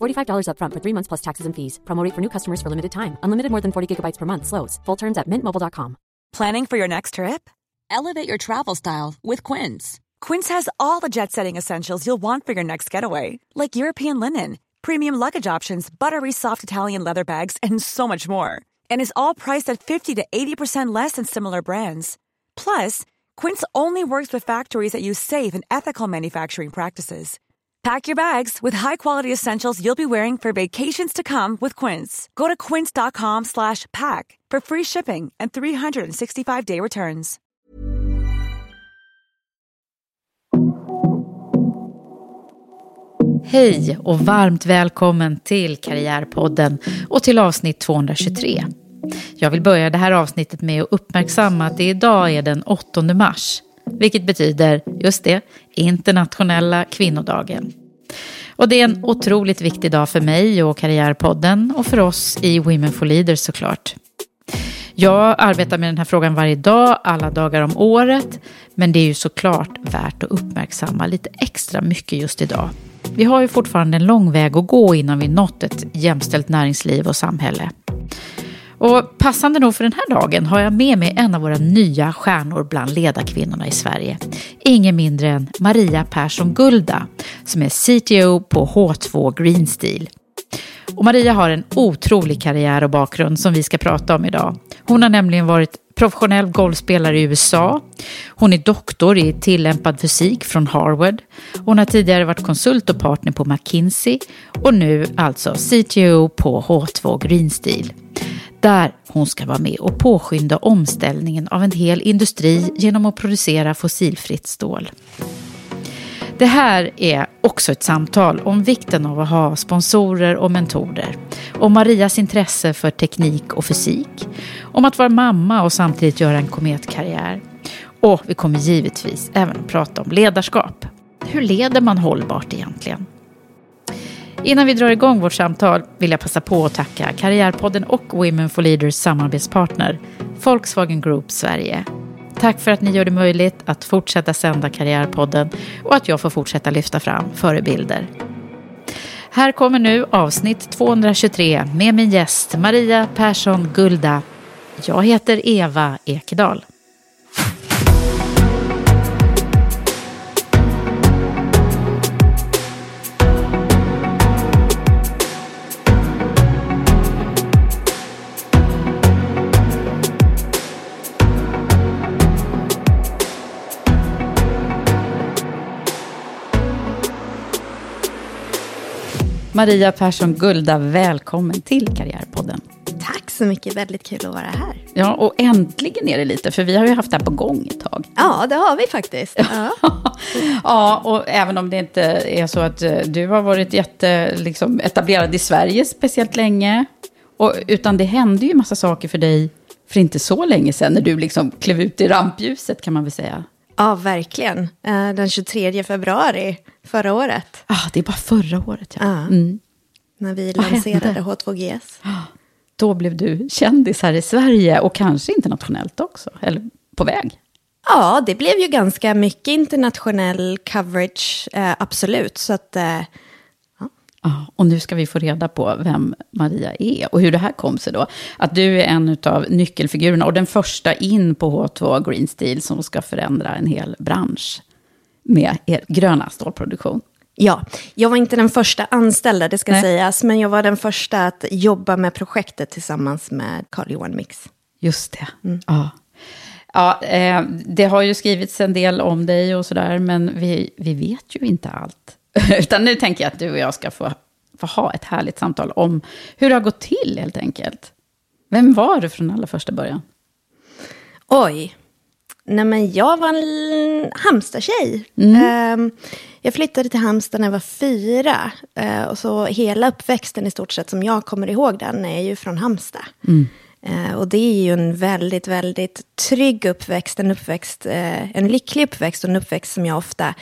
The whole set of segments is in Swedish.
$45 upfront for three months plus taxes and fees. Promo rate for new customers for limited time. Unlimited more than 40 gigabytes per month. Slows. Full terms at mintmobile.com. Planning for your next trip? Elevate your travel style with Quince. Quince has all the jet setting essentials you'll want for your next getaway, like European linen, premium luggage options, buttery soft Italian leather bags, and so much more. And is all priced at 50 to 80% less than similar brands. Plus, Quince only works with factories that use safe and ethical manufacturing practices. Pack your bags with high-quality essentials you'll be wearing for vacations to come with Quince. Go to quince.com slash pack for free shipping and 365-day returns. Hej och varmt välkommen till Karriärpodden och till avsnitt 223. Jag vill börja det här avsnittet med att uppmärksamma att det idag är den 8 mars, vilket betyder, just det, internationella kvinnodagen. Och det är en otroligt viktig dag för mig och Karriärpodden och för oss i Women for Leaders såklart. Jag arbetar med den här frågan varje dag, alla dagar om året, men det är ju såklart värt att uppmärksamma lite extra mycket just idag. Vi har ju fortfarande en lång väg att gå innan vi nått ett jämställt näringsliv och samhälle. Och passande nog för den här dagen har jag med mig en av våra nya stjärnor bland ledarkvinnorna i Sverige. Ingen mindre än Maria Persson Gulda som är CTO på H2 Green Steel. Och Maria har en otrolig karriär och bakgrund som vi ska prata om idag. Hon har nämligen varit professionell golfspelare i USA. Hon är doktor i tillämpad fysik från Harvard. Hon har tidigare varit konsult och partner på McKinsey och nu alltså CTO på H2 Green Steel där hon ska vara med och påskynda omställningen av en hel industri genom att producera fossilfritt stål. Det här är också ett samtal om vikten av att ha sponsorer och mentorer, om Marias intresse för teknik och fysik, om att vara mamma och samtidigt göra en kometkarriär. Och vi kommer givetvis även att prata om ledarskap. Hur leder man hållbart egentligen? Innan vi drar igång vårt samtal vill jag passa på att tacka Karriärpodden och Women for Leaders samarbetspartner Volkswagen Group Sverige. Tack för att ni gör det möjligt att fortsätta sända Karriärpodden och att jag får fortsätta lyfta fram förebilder. Här kommer nu avsnitt 223 med min gäst Maria Persson Gulda. Jag heter Eva Ekedal. Maria Persson Gulda, välkommen till Karriärpodden. Tack så mycket, väldigt kul att vara här. Ja, och äntligen är det lite, för vi har ju haft det här på gång ett tag. Ja, det har vi faktiskt. Ja, ja och även om det inte är så att eh, du har varit jätte, liksom, etablerad i Sverige speciellt länge, och, utan det hände ju massa saker för dig för inte så länge sedan, när du liksom klev ut i rampljuset kan man väl säga. Ja verkligen. Eh, Den 23 februari förra året, Ah, det är bara förra året, ja. Ja. Mm. när vi Vad lanserade hände? H2GS. Då blev du kändis här i Sverige och kanske internationellt också, eller på väg. Ja, det blev ju ganska mycket internationell coverage, eh, absolut. Så att, eh, Ja, och nu ska vi få reda på vem Maria är och hur det här kom sig då. Att du är en av nyckelfigurerna och den första in på H2 Green Steel som ska förändra en hel bransch med er gröna stålproduktion. ja, jag var inte den första anställda, det ska Nej. sägas. Men jag var den första att jobba med projektet tillsammans med Carl Johan Mix. Just det. Mm. Ja. Ja, eh, det har ju skrivits en del om dig och sådär, men vi, vi vet ju inte allt. Utan nu tänker jag att du och jag ska få, få ha ett härligt samtal om hur det har gått till helt enkelt. Vem var du från allra första början? Oj. Nej, men jag var en Halmstad-tjej. Mm. Um, jag flyttade till Halmstad när jag var fyra. Uh, och så hela uppväxten i stort sett som jag kommer ihåg den är ju från Halmstad. Mm. Uh, och det är ju en väldigt, väldigt trygg uppväxt. En, uppväxt, uh, en lycklig uppväxt och en uppväxt som jag ofta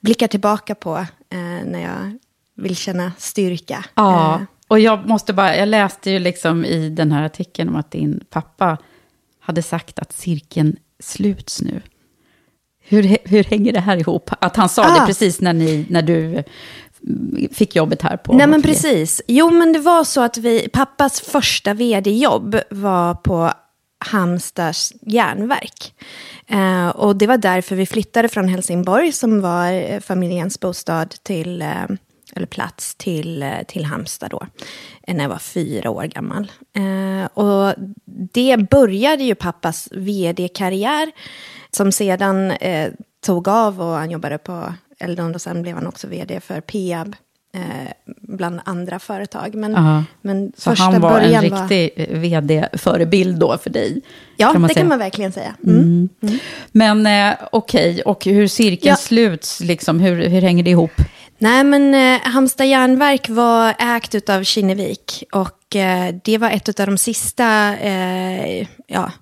blickar tillbaka på när jag vill känna styrka. Ja, och jag måste bara, jag läste ju liksom i den här artikeln om att din pappa hade sagt att cirkeln sluts nu. Hur, hur hänger det här ihop? Att han sa ah. det precis när, ni, när du fick jobbet här på... Nej men precis. Jo men det var så att vi, pappas första vd-jobb var på Halmstads järnverk. Eh, och det var därför vi flyttade från Helsingborg som var eh, familjens bostad till eh, eller plats till, eh, till Halmstad då, eh, när jag var fyra år gammal. Eh, och det började ju pappas vd-karriär, som sedan eh, tog av och han jobbade på Eldon och sen blev han också vd för Peab. Eh, bland andra företag. Men, men Så första han var en riktig var... vd-förebild då för dig? Ja, kan det säga. kan man verkligen säga. Mm. Mm. Mm. Men eh, okej, okay. och hur cirkeln ja. sluts, liksom, hur, hur hänger det ihop? Nej, men eh, Halmstad järnverk var ägt av Kinnevik och eh, det var ett av de sista eh, ja,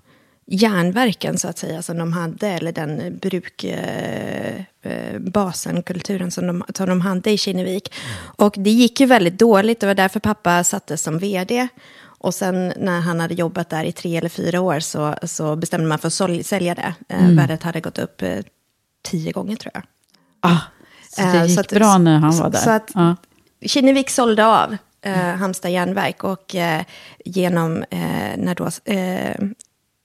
järnverken så att säga som de hade, eller den brukbasen, eh, eh kulturen som de, som de hade i Kinnevik. Och det gick ju väldigt dåligt, det var därför pappa sattes som vd. Och sen när han hade jobbat där i tre eller fyra år så, så bestämde man för att sälja det. Eh, mm. Värdet hade gått upp eh, tio gånger tror jag. Ah, så det eh, gick så att, bra när han var där. Så att ja. Kinnevik sålde av eh, Halmstad järnverk och eh, genom eh, när då eh,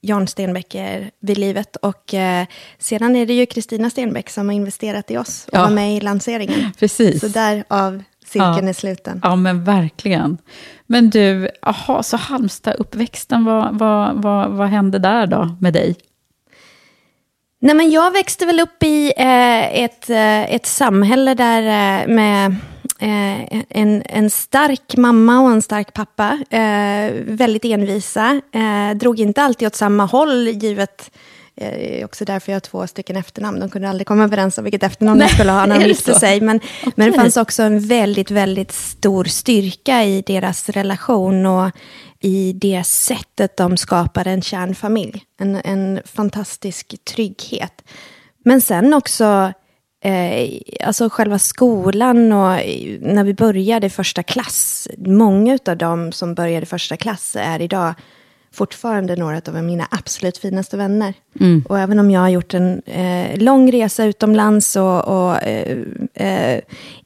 Jan Stenbeck är vid livet. Och eh, sedan är det ju Kristina Stenbeck som har investerat i oss och ja. var med i lanseringen. Precis. Så därav cirkeln ja. är sluten. Ja, men verkligen. Men du, aha, så Halmstad-uppväxten, vad, vad, vad, vad hände där då med dig? Nej, men jag växte väl upp i eh, ett, eh, ett samhälle där eh, med eh, en, en stark mamma och en stark pappa. Eh, väldigt envisa. Eh, drog inte alltid åt samma håll, givet är också därför jag har två stycken efternamn. De kunde aldrig komma överens om vilket efternamn de skulle ha när de gifte sig. Men, okay. men det fanns också en väldigt, väldigt stor styrka i deras relation. Och i det sättet de skapade en kärnfamilj. En, en fantastisk trygghet. Men sen också eh, alltså själva skolan och när vi började första klass. Många av dem som började första klass är idag fortfarande några av mina absolut finaste vänner. Mm. Och även om jag har gjort en eh, lång resa utomlands och, och eh, eh,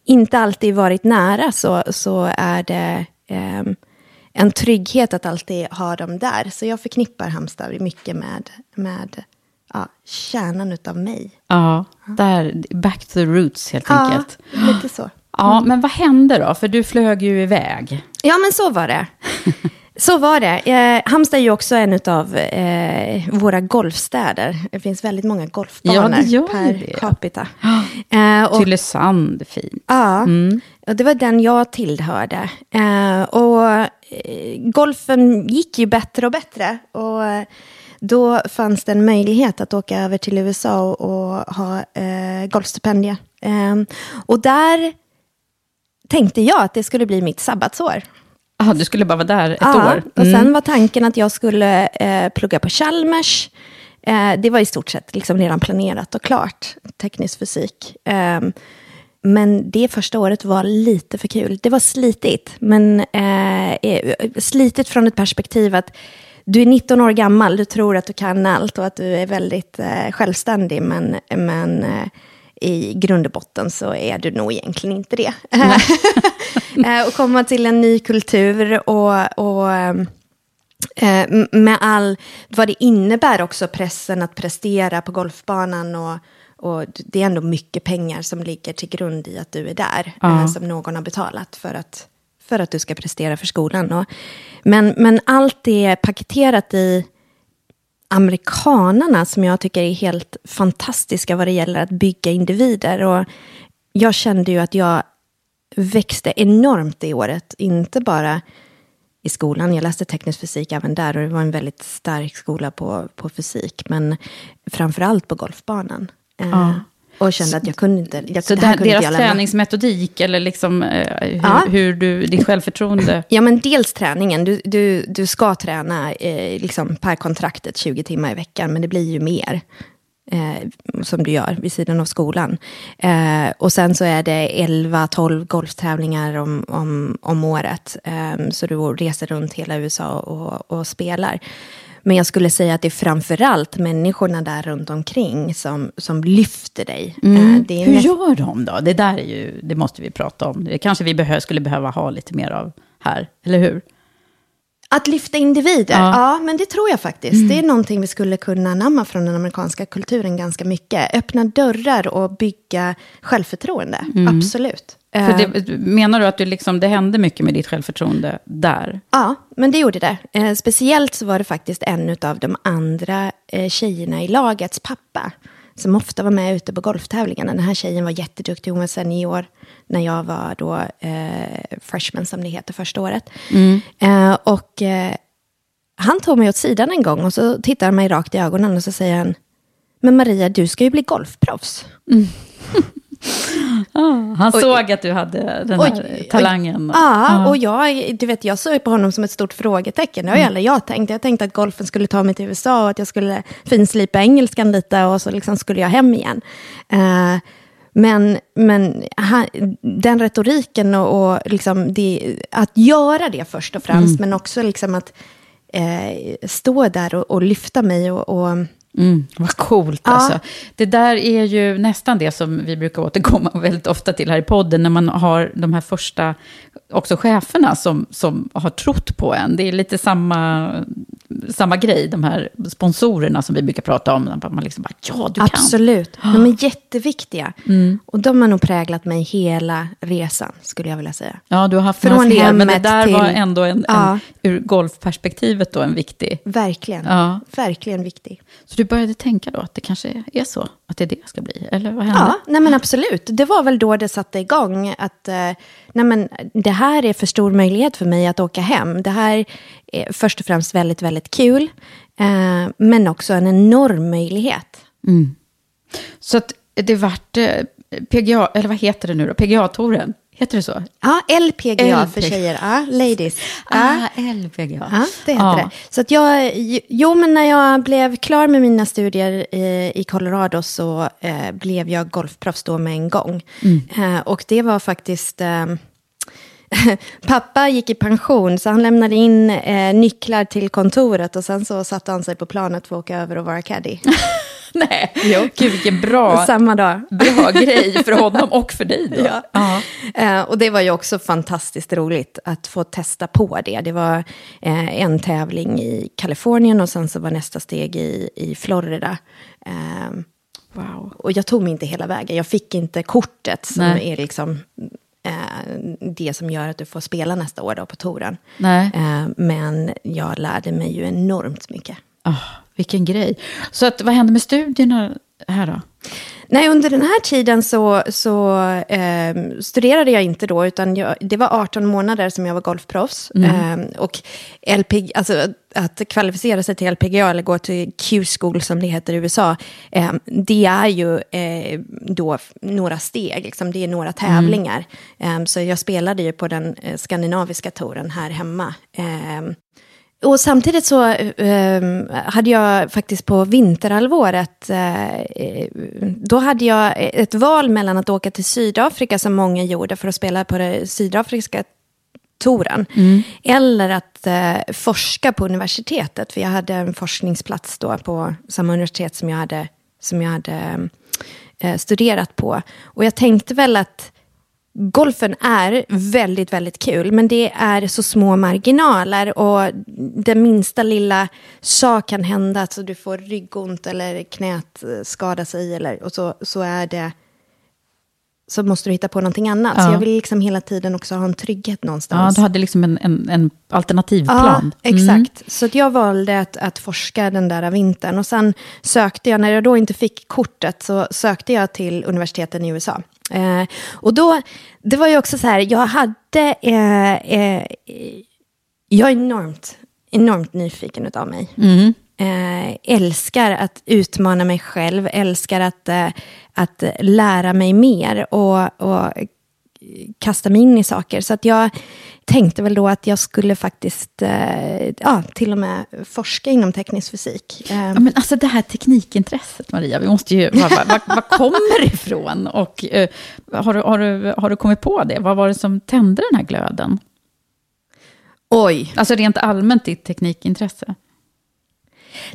inte alltid varit nära så, så är det eh, en trygghet att alltid ha dem där. Så jag förknippar Halmstad mycket med, med ja, kärnan utav mig. Ja, där, back to the roots helt ja, enkelt. lite så. Ja, men vad hände då? För du flög ju iväg. Ja, men så var det. Så var det. Eh, Halmstad är ju också en av eh, våra golfstäder. Det finns väldigt många golfbanor ja, per det. capita. Eh, och, Tylösand, fint. Ja, mm. och det var den jag tillhörde. Eh, och eh, golfen gick ju bättre och bättre. Och eh, då fanns det en möjlighet att åka över till USA och, ha eh, golfstipendium. och där tänkte jag att det skulle bli mitt sabbatsår. Aha, du skulle bara vara där ett ja, år? Mm. och sen mm. var tanken att jag skulle eh, plugga på Chalmers. Eh, det var i stort sett liksom redan planerat och klart, teknisk fysik. Eh, men det första året var lite för kul. Det var slitigt, men eh, eh, slitigt från ett perspektiv att du är 19 år gammal, du tror att du kan allt och att du är väldigt eh, självständig, men, men i grund och botten så är du nog egentligen inte det. Eh, och komma till en ny kultur och, och eh, med all vad det innebär också pressen att prestera på golfbanan och, och det är ändå mycket pengar som ligger till grund i att du är där, uh som någon har betalat för att, för att du ska prestera för skolan. Och, men, men allt är paketerat i amerikanarna som jag tycker är helt fantastiska vad det gäller att bygga individer. Och jag kände ju att jag växte enormt det året, inte bara i skolan. Jag läste teknisk fysik även där och det var en väldigt stark skola på, på fysik. Men framför allt på golfbanan. Eh, ja. Och kände att jag kunde inte... Jag, Så det här kunde inte deras träningsmetodik, eller liksom eh, hur, Ja. hur du, ditt självförtroende... Ja, men dels träningen. Du, du, du ska träna eh, liksom per kontraktet 20 timmar i veckan, men det blir ju mer. Eh, som du gör vid sidan av skolan. Eh, och sen så är det 11-12 golftävlingar om, om, om året. Eh, så du reser runt hela USA och, och spelar. Men jag skulle säga att det är framförallt människorna där runt omkring som, som lyfter dig. Eh, är Hur gör de då? Det där är ju, det måste vi prata om. Det kanske vi behö, skulle behöva ha lite mer av här, eller hur? Att lyfta individer, Ja. ja. men det tror jag faktiskt. Det är någonting vi skulle kunna anamma från den amerikanska kulturen ganska mycket. Öppna dörrar och bygga självförtroende, absolut. För Eh, det, menar du att du liksom, det hände mycket med ditt självförtroende där? Ja, men det gjorde det. Eh, speciellt så var det faktiskt en av de andra eh, tjejerna i lagets pappa. Som ofta var med ute på golftävlingarna. Den här tjejen var jätteduktig, hon var senior. När jag var då eh, freshman som det heter första året. Eh, och han tog mig åt sidan en gång och så tittar han mig rakt i ögonen och så säger han. Men Maria, du ska ju bli golfproffs. Han såg att du hade den här Oj, oj. talangen. Ja, och jag, du vet, jag såg på honom som ett stort frågetecken. Det har aldrig jag tänkt. Jag tänkte att golfen skulle ta mig till USA och att jag skulle finslipa engelskan lite och så liksom skulle jag hem igen. Eh, men men han, den retoriken och, och liksom det, att göra det först och främst, men också liksom att eh, stå där och, och lyfta mig och, och Mm, vad coolt Ja. alltså. Det där är ju nästan det som vi brukar återkomma väldigt ofta till här i podden, när man har de här första, också cheferna som, som har trott på en. Det är lite samma, samma grej, de här sponsorerna som vi brukar prata om. Man liksom bara, ja, du kan. Absolut. De är jätteviktiga. Och de har nog präglat mig hela resan, skulle jag vilja säga. Ja, du har haft Från några fler, men det där var till- ändå en, Ja. en, ur golfperspektivet då en viktig. Verkligen. Ja. Verkligen viktig. Så du började tänka då att det kanske är så, att det är det jag ska bli? Eller vad hände? Ja, nej men absolut. Det var väl då det satte igång. Att, eh, nej men, det här är för stor möjlighet för mig att åka hem. Det här är först och främst väldigt, väldigt kul. Eh, men också en enorm möjlighet. Så att det vart eh, PGA, eller vad heter det nu då? PGA-touren? Heter det så? Ja, LPGA för tjejer. Ja, ladies. Ja. Ah, LPGA. Ja, det heter det. Så att jag, jo, men när jag blev klar med mina studier i, i Colorado så eh, blev jag golfproffs då med en gång. Eh, och det var faktiskt... Eh, pappa gick i pension, så han lämnade in eh, nycklar till kontoret och sen så satte han sig på planet för att åka över och vara caddy. Nej, gud vilken bra, Samma dag. bra grej för honom och för dig då. Ja. Eh, och det var ju också fantastiskt roligt att få testa på det. Det var eh, en tävling i Kalifornien och sen så var nästa steg i, i Florida. Eh, Wow. och jag tog mig inte hela vägen. Jag fick inte kortet som Nej. är liksom det som gör att du får spela nästa år då på touren. Eh, men jag lärde mig ju enormt mycket. Ah, vilken grej. Så att, vad hände med studierna här då? Nej, under den här tiden så, så eh, studerade jag inte då, utan jag, det var 18 månader som jag var golfproffs. Eh, och LPG, alltså, att kvalificera sig till LPGA, eller gå till Q-school som det heter i USA, eh, det är ju eh, då några steg, liksom, det är några tävlingar. Eh, så jag spelade ju på den eh, skandinaviska touren här hemma. Eh, och samtidigt så eh, hade jag faktiskt på vinterhalvåret, eh, då hade jag ett val mellan att åka till Sydafrika som många gjorde för att spela på det sydafrikanska touren. Eller att eh, forska på universitetet, för jag hade en forskningsplats då på samma universitet som jag hade, som jag hade eh, studerat på. Och jag tänkte väl att Golfen är väldigt, väldigt kul, men det är så små marginaler och den minsta lilla sak kan hända, alltså du får ryggont eller knät eh, skada sig eller, och så, så är det så måste du hitta på någonting annat. Ja. Så jag vill liksom hela tiden också ha en trygghet Ja, någonstans. du hade liksom en, en, en alternativ Ja. Mm. exakt. Så att jag valde att, att forska den där vintern. Och sen sökte jag, när jag då inte fick kortet, så sökte jag till universiteten i USA. Eh, och då, det var ju också så här, jag hade, eh, eh, jag är enormt, enormt nyfiken utav mig. Mm. Eh, älskar att utmana mig själv, älskar att, eh, att lära mig mer och, och kasta mig in i saker. Så att jag tänkte väl då att jag skulle faktiskt, eh, ja, till och med forska inom teknisk fysik. Eh, Ja, men alltså det här teknikintresset, Maria, vi måste ju... Var, var, var kommer det ifrån? Och, eh, har, du, har, du, har du kommit på det? Vad var det som tände den här glöden? oj, Alltså rent allmänt ditt teknikintresse.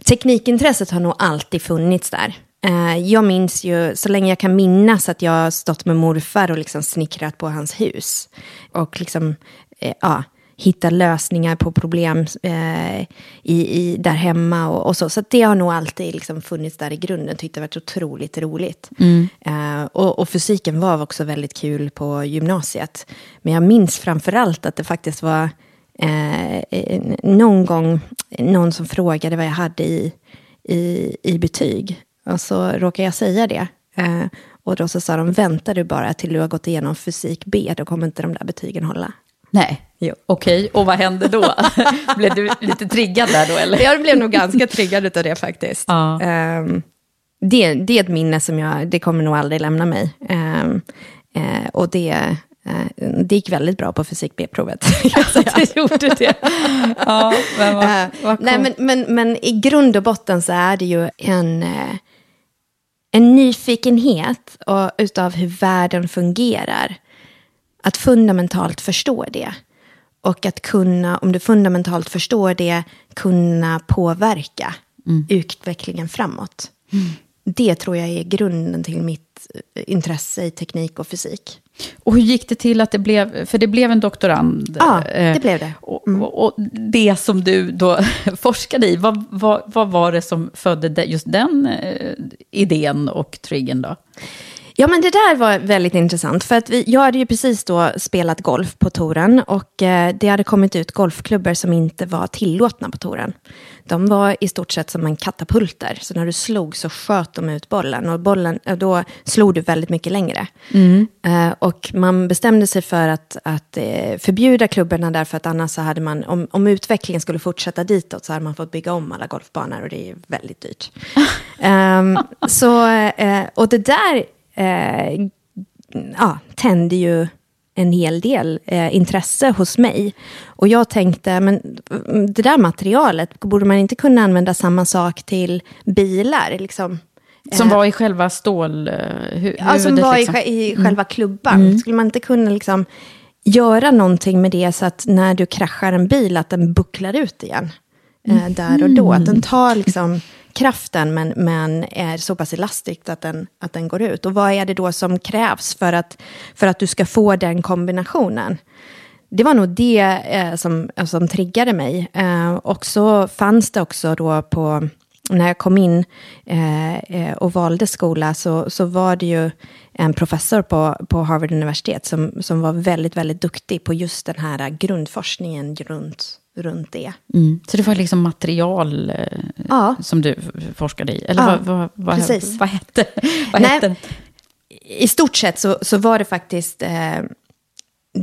Teknikintresset har nog alltid funnits där. Eh, jag minns ju, så länge jag kan minnas, att jag har stått med morfar och liksom snickrat på hans hus. Och liksom, eh, ja, hitta lösningar på problem eh, i, i, där hemma och, och så. Så det har nog alltid liksom funnits där i grunden. Tyckte det varit otroligt roligt. Eh, och, och fysiken var också väldigt kul på gymnasiet. Men jag minns framför allt att det faktiskt var eh, någon gång någon som frågade vad jag hade i, i, i betyg. Och så råkade jag säga det. Eh, och då så sa de, vänta du bara till du har gått igenom fysik B, då kommer inte de där betygen hålla. Nej, Jo. okej. Och vad hände då? Blev du lite triggad där då, eller? Jag blev nog ganska triggad av det faktiskt. Ja. Ehm, det, det är ett minne som jag, det kommer nog aldrig lämna mig. Ehm, eh, och det, eh, det gick väldigt bra på fysik B-provet. så att det gjorde det. Ja, men vad, Eh, vad nej, men, men, men i grund och botten så är det ju en, eh, en nyfikenhet och, utav hur världen fungerar. Att fundamentalt förstå det. Och att kunna, om du fundamentalt förstår det, kunna påverka utvecklingen framåt. Det tror jag är grunden till mitt eh, intresse i teknik och fysik. Och hur gick det till att det blev, för det blev en doktorand? Ja, eh, det blev det. Och, och, och det som du då forskade i, vad, vad, vad var det som födde de- just den eh, idén och triggern då? Ja, men det där var väldigt intressant. För att vi, jag hade ju precis då spelat golf på touren och eh, det hade kommit ut golfklubbor som inte var tillåtna på touren. De var i stort sett som en katapulter. Så när du slog så sköt de ut bollen och bollen, eh, då slog du väldigt mycket längre. Eh, och man bestämde sig för att, att eh, förbjuda klubborna därför att annars så hade man, om, om utvecklingen skulle fortsätta ditåt så hade man fått bygga om alla golfbanor och det är väldigt dyrt. Ehm, så, eh, och det där eh, ja, tände ju en hel del eh, intresse hos mig. Och jag tänkte, men mm, det där materialet, borde man inte kunna använda samma sak till bilar? Liksom? Som Eh, var i själva stål... eh, Ja, som var liksom. i, i själva klubban. Skulle man inte kunna liksom göra någonting med det så att när du kraschar en bil att den bucklar ut igen? Eh, där och då. Att den tar liksom kraften men, men är så pass elastisk att den, att den går ut. Och vad är det då som krävs för att, för att du ska få den kombinationen? Det var nog det eh, som, som triggade mig. Eh, och så fanns det också då på, när jag kom in eh, eh och valde skola så, så var det ju en professor på, på Harvard universitet som, som var väldigt, väldigt duktig på just den här grundforskningen runt, runt det. Mm. Så det var liksom material eh, Ja. som du forskade i? Eller Ja, vad, vad, vad, precis. vad hette vad Nej, hette? I stort sett så, så var det faktiskt eh,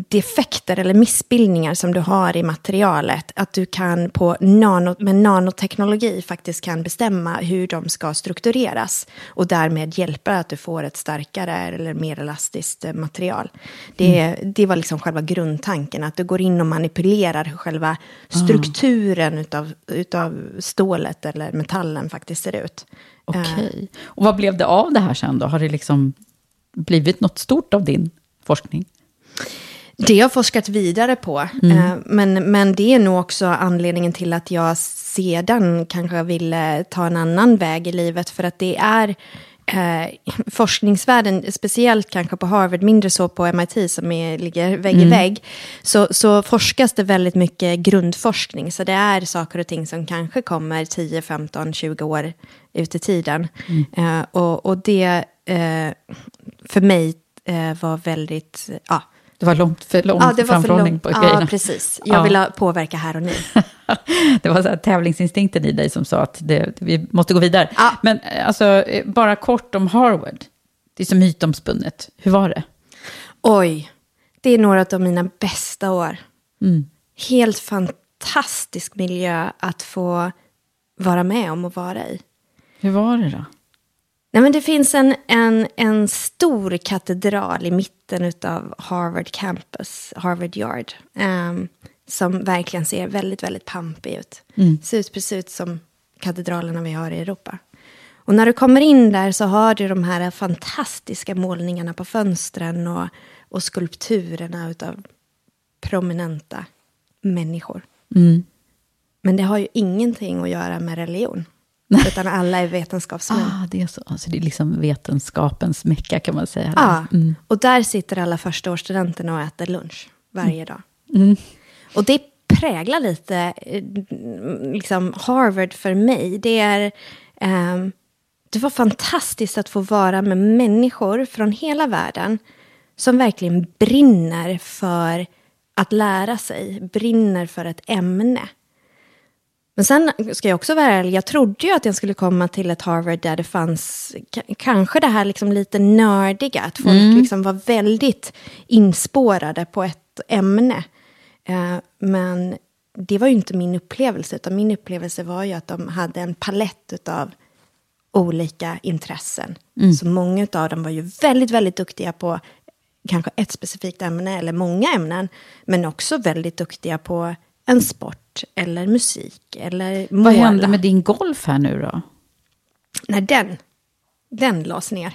defekter eller missbildningar som du har i materialet. Att du kan på nano, med nanoteknologi faktiskt kan bestämma hur de ska struktureras. Och därmed hjälpa att du får ett starkare eller mer elastiskt eh, material. Det, det var liksom själva grundtanken. Att du går in och manipulerar hur själva strukturen utav, utav stålet eller metallen faktiskt ser ut. Eh, Okej. Och vad blev det av det här sen då? Har det liksom blivit något stort av din forskning? Det har jag forskat vidare på. Eh, Men, men det är nog också anledningen till att jag sedan kanske ville ta en annan väg i livet. För att det är eh, forskningsvärlden, speciellt kanske på Harvard, mindre så på MIT som är, ligger vägg i vägg, så, så forskas det väldigt mycket grundforskning. Så det är saker och ting som kanske kommer 10, 15, 20 år ut i tiden. Eh, och, och det, eh, för mig, eh, var väldigt, ja. Det var långt för lång ja, det var för framförhållning lång, på Ja, grejerna. precis. Jag Ja. ville påverka här och nu. det var så här, tävlingsinstinkten i dig som sa att det, vi måste gå vidare. Ja. Men eh, alltså, eh, bara kort om Harvard. Det är så mytomspunnet. Hur var det? Oj, det är några av mina bästa år. Mm. Helt fantastisk miljö att få vara med om och vara i. Hur var det då? Nej, men det finns en, en, en stor katedral i mitten av Harvard campus, Harvard Yard, ehm, som verkligen ser väldigt, väldigt pampig ut. Ser ut precis som katedralerna vi har i Europa. Och när du kommer in där så har du de här fantastiska målningarna på fönstren och, och skulpturerna utav prominenta människor. Men det har ju ingenting att göra med religion. Utan alla är vetenskapsmän. Ah, det är så. Alltså, det är liksom vetenskapens mecka kan man säga. Ja, Mm. och där sitter alla förstaårsstudenterna och äter lunch varje Mm. dag. Och det präglar lite eh, liksom Harvard för mig. Det, är, ehm, det var fantastiskt att få vara med människor från hela världen som verkligen brinner för att lära sig, brinner för ett ämne. Men sen ska jag också vara ärlig, jag trodde ju att jag skulle komma till ett Harvard där det fanns kanske det här liksom lite nördiga, att folk liksom var väldigt inspårade på ett ämne. Eh, men det var ju inte min upplevelse, utan min upplevelse var ju att de hade en palett av olika intressen. Så många av dem var ju väldigt, väldigt duktiga på kanske ett specifikt ämne eller många ämnen, men också väldigt duktiga på en sport eller musik eller måla. Vad hände med din golf här nu då? Nej, den, den lades ner.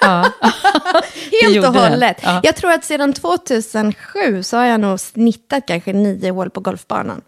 Ja. Det Helt och hållet. Ja. Jag tror att sedan 2007 så har jag nog snittat kanske nio hål på golfbanan.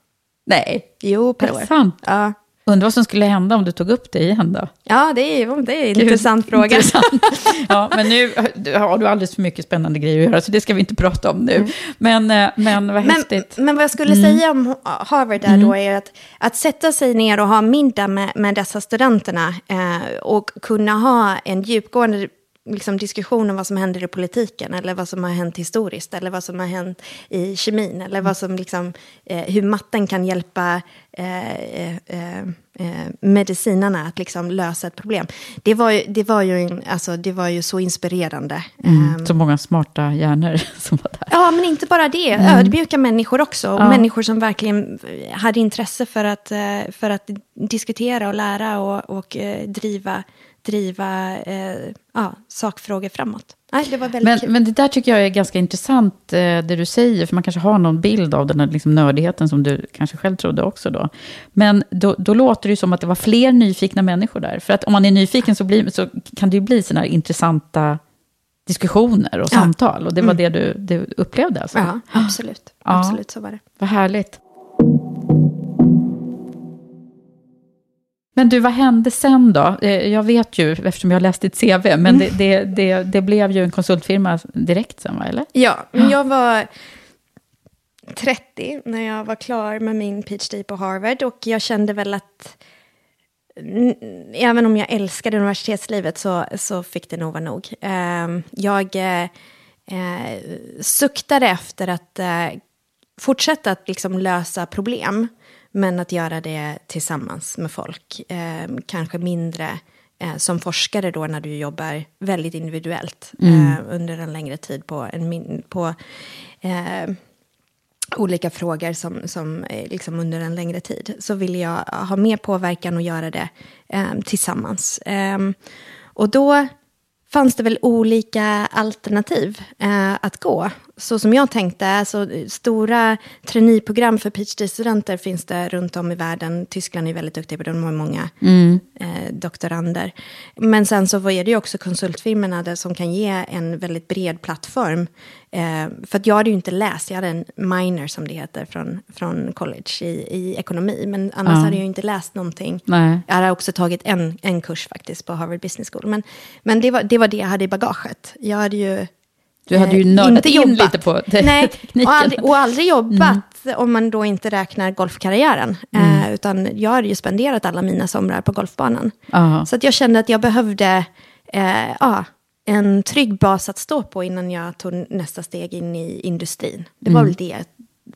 Nej, Jo, per år. sant? Ja. Undrar vad som skulle hända om du tog upp det igen då? ja, det är, det är en Gud, intressant fråga. intressant. Ja, men nu har du alldeles för mycket spännande grejer att göra, så det ska vi inte prata om nu. Men, eh, men vad Mm. Men, häftigt. men vad jag skulle Mm. säga om Harvard där då är att, att sätta sig ner och ha middag med, med dessa studenterna eh, och kunna ha en djupgående liksom, diskussion om vad som händer i politiken eller vad som har hänt historiskt eller vad som har hänt i kemin eller vad som liksom, eh, hur matten kan hjälpa eh, eh, eh, eh, medicinarna att liksom lösa ett problem. Det var ju, det var ju, en, alltså, det var ju så inspirerande. Mm, så många smarta hjärnor som var där. Ja, men inte bara det. Mm. Ödmjuka människor också. Och Människor som verkligen hade intresse för att, eh, för att diskutera och lära och, och eh, driva, driva eh, ja, sakfrågor framåt. Nej, det var väldigt Men, kul. men det där tycker jag är ganska intressant, eh, det du säger, för man kanske har någon bild av den här liksom nördigheten som du kanske själv trodde också då. Men då, då låter det som att det var fler nyfikna människor där. För att om man är nyfiken så, blir, så kan det ju bli sådana här intressanta diskussioner och Ja. samtal. Och det var det du, du upplevde alltså? Ja, absolut. Ja. Absolut, så var det. Vad härligt. Men du, vad hände sen då? Eh, Jag vet ju, eftersom jag har läst ditt CV, men Mm. det, det, det, det blev ju en konsultfirma direkt sen, va? Eller? Ja, jag var 30 när jag var klar med min PhD på Harvard och jag kände väl att även om jag älskade universitetslivet så, så fick det nog vara nog. Eh, jag eh, eh, suktade efter att eh, fortsätta att liksom lösa problem, men att göra det tillsammans med folk. Eh, kanske mindre eh, som forskare då när du jobbar väldigt individuellt eh, under en längre tid på, en min, på eh, olika frågor som, som eh, liksom under en längre tid. Så vill jag ha mer påverkan och göra det eh, tillsammans. Och då fanns det väl olika alternativ eh, att gå. Så som jag tänkte, alltså, stora traineeprogram för PhD-studenter finns det runt om i världen. Tyskland är väldigt duktiga på det, de har många eh, doktorander. Men sen så är det ju också konsultfirmorna där som kan ge en väldigt bred plattform. Eh, för att jag hade ju inte läst, jag hade en minor som det heter från, från college i, i ekonomi. Men annars Ja. hade jag inte läst någonting. Nej. Jag hade också tagit en, en kurs faktiskt på Harvard Business School. Men, men det, var, det var det jag hade i bagaget. Jag hade ju... Du hade ju eh, nördat in jobbat. lite på Nej, tekniken. Mm. och aldrig, och aldrig jobbat om man då inte räknar golfkarriären. Mm. Eh, utan jag hade ju spenderat alla mina somrar på golfbanan. Ja. Så att jag kände att jag behövde eh, ja, en trygg bas att stå på innan jag tog nästa steg in i industrin. Det var Mm. väl det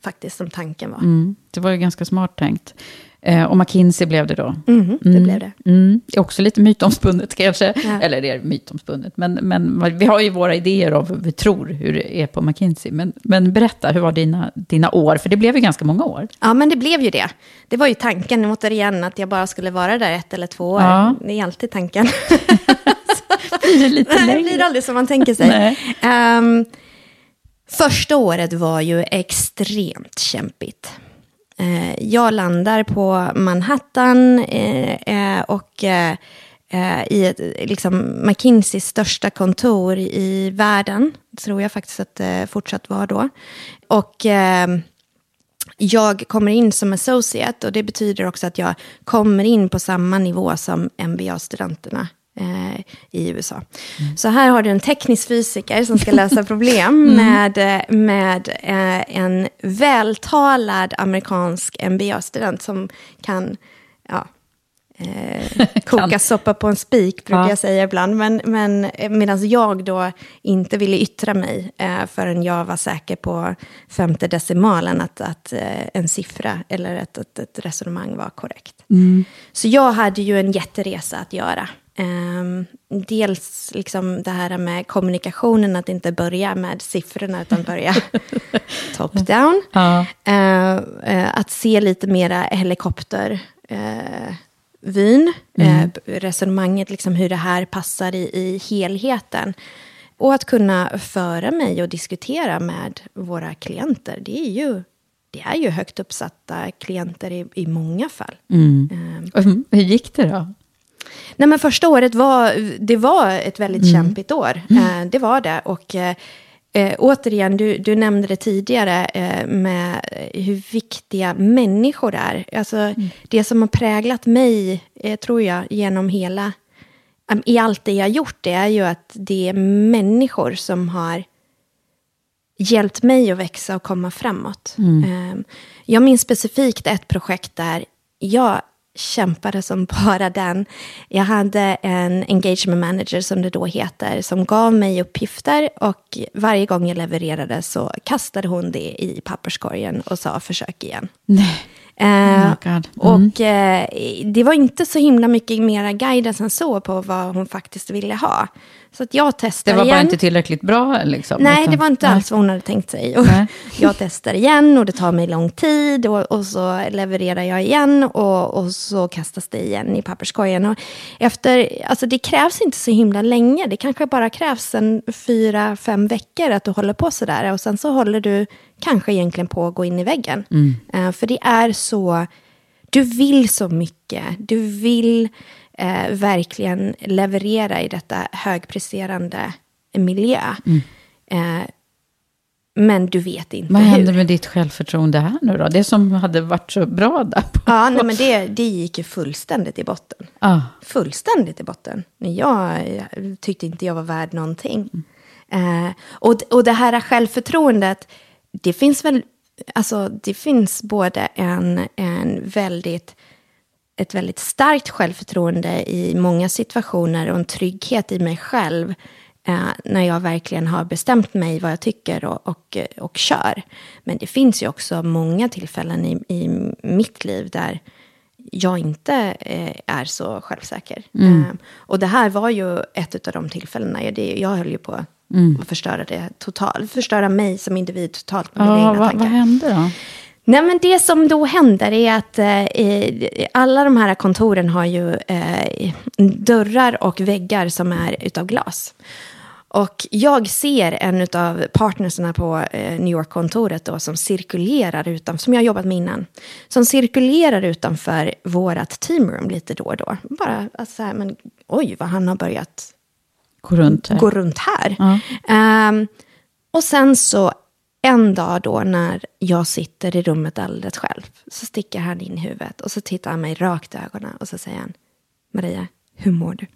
faktiskt som tanken var. Mm, det var ju ganska smart tänkt. Eh, och McKinsey blev det då. Mhm, det blev det. Mm, det är också lite mytomspunnet kanske. Ja. Eller det är mytomspunnet. Men, men vi har ju våra idéer om vad vi tror hur det är på McKinsey. Men, men berätta, hur var dina, dina år? För det blev ju ganska många år. Ja, men det blev ju det. Det var ju tanken, återigen, att jag bara skulle vara där ett eller två år. Ja. Det är alltid tanken. Blir det lite Nej, det blir aldrig som man tänker sig. Ehm, första året var ju extremt kämpigt. Eh, jag landar på Manhattan eh, eh, och eh, eh, i ett, liksom McKinseys största kontor i världen. Tror jag faktiskt att det fortsatt var då. Och eh, jag kommer in som associate och det betyder också att jag kommer in på samma nivå som MBA-studenterna eh, i USA. Så här har du en teknisk fysiker som ska lösa problem med, eh, med eh, en vältalad amerikansk MBA-student som kan ja, eh, koka soppa på en spik, brukar Ja. jag säga ibland. Men, men medan jag då inte ville yttra mig eh, förrän jag var säker på femte decimalen att, att eh, en siffra eller ett, ett, ett resonemang var korrekt. Så jag hade ju en jätteresa att göra. Ehm, dels liksom det här med kommunikationen, att inte börja med siffrorna utan börja top-down. Ja. Eh, eh, att se lite mera helikopter. Eh, vyn, eh, resonemanget, liksom hur det här passar i, i helheten. Och att kunna föra mig och diskutera med våra klienter. Det är ju, det är ju högt uppsatta klienter i, i många fall. Mm, Hur gick det då? Nej, men första året var, det var ett väldigt kämpigt år. Eh, det var det. Och eh, eh, återigen, du, du nämnde det tidigare eh, med hur viktiga människor är. Alltså, Det som har präglat mig, eh, tror jag, genom hela... em, I allt det jag har gjort, det är ju att det är människor som har hjälpt mig att växa och komma framåt. Eh, Jag minns specifikt ett projekt där jag kämpade som bara den. Jag hade en engagement manager, som det då heter, som gav mig uppgifter och varje gång jag levererade så kastade hon det i papperskorgen och sa försök igen. Nej. Eh, Oh. Mm. Och eh, det var inte så himla mycket mera guidance än så på vad hon faktiskt ville ha. Så att jag Det testade var igen. bara inte tillräckligt bra liksom? Nej, utan- det var inte Nej. alls vad hon hade tänkt sig. Och Nej. jag testar igen och det tar mig lång tid och, och så levererar jag igen och, och så kastas det igen i papperskorgen. Och efter, alltså det krävs inte så himla länge. Det kanske bara krävs en fyra, fem veckor att du håller på sådär. Och sen så håller du kanske egentligen på att gå in i väggen. Eh, för det är så, du vill så mycket. Du vill eh, verkligen leverera i detta högpresterande miljö. Eh, men du vet inte Vad hur. hände med ditt självförtroende här nu då? Det som hade varit så bra där. På. Ja, nej, men det, det gick ju fullständigt i botten. Ah. Fullständigt i botten. Jag, jag tyckte inte jag var värd någonting. Eh, och, och det här självförtroendet, det finns väl, alltså det finns både en, en väldigt, ett väldigt starkt självförtroende i många situationer och en trygghet i mig själv. Eh, när jag verkligen har bestämt mig vad jag tycker och, och, och kör. Men det finns ju också många tillfällen i, i mitt liv där jag inte eh, är så självsäker. Eh, och det här var ju ett av de tillfällena. Jag, det, jag höll ju på att förstöra det totalt. Förstöra mig som individ totalt med mina Ja, egna vad, tankar. vad hände då? Nej, men det som då händer är att eh, alla de här kontoren har ju eh, dörrar och väggar som är utav glas. Och jag ser en av partnerserna på eh, New York-kontoret då som cirkulerar utan, som jag har jobbat med innan, som cirkulerar utanför vårat teamroom lite då och då. Bara alltså, så här, men oj vad han har börjat Gå runt här. gå runt här. Ja. Ehm, och sen så en dag då när jag sitter i rummet alldeles själv så sticker han in huvudet och så tittar han mig rakt i ögonen och så säger han Maria, hur mår du?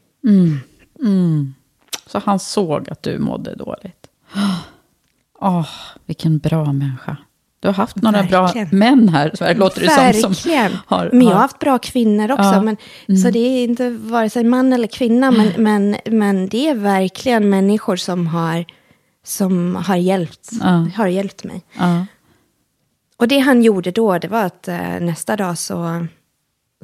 Så han såg att du mådde dåligt. Åh, vilken bra människa. Du har haft några Verkligen. bra män här, så här låter det som. som Verkligen. har, men jag har haft bra kvinnor också. Ja. Men, Så det är inte vare sig man eller kvinna. Men, men, men det är verkligen människor som har, som har, hjälpt, Ja. har hjälpt mig. ja. Och det han gjorde då, det var att eh, nästa dag så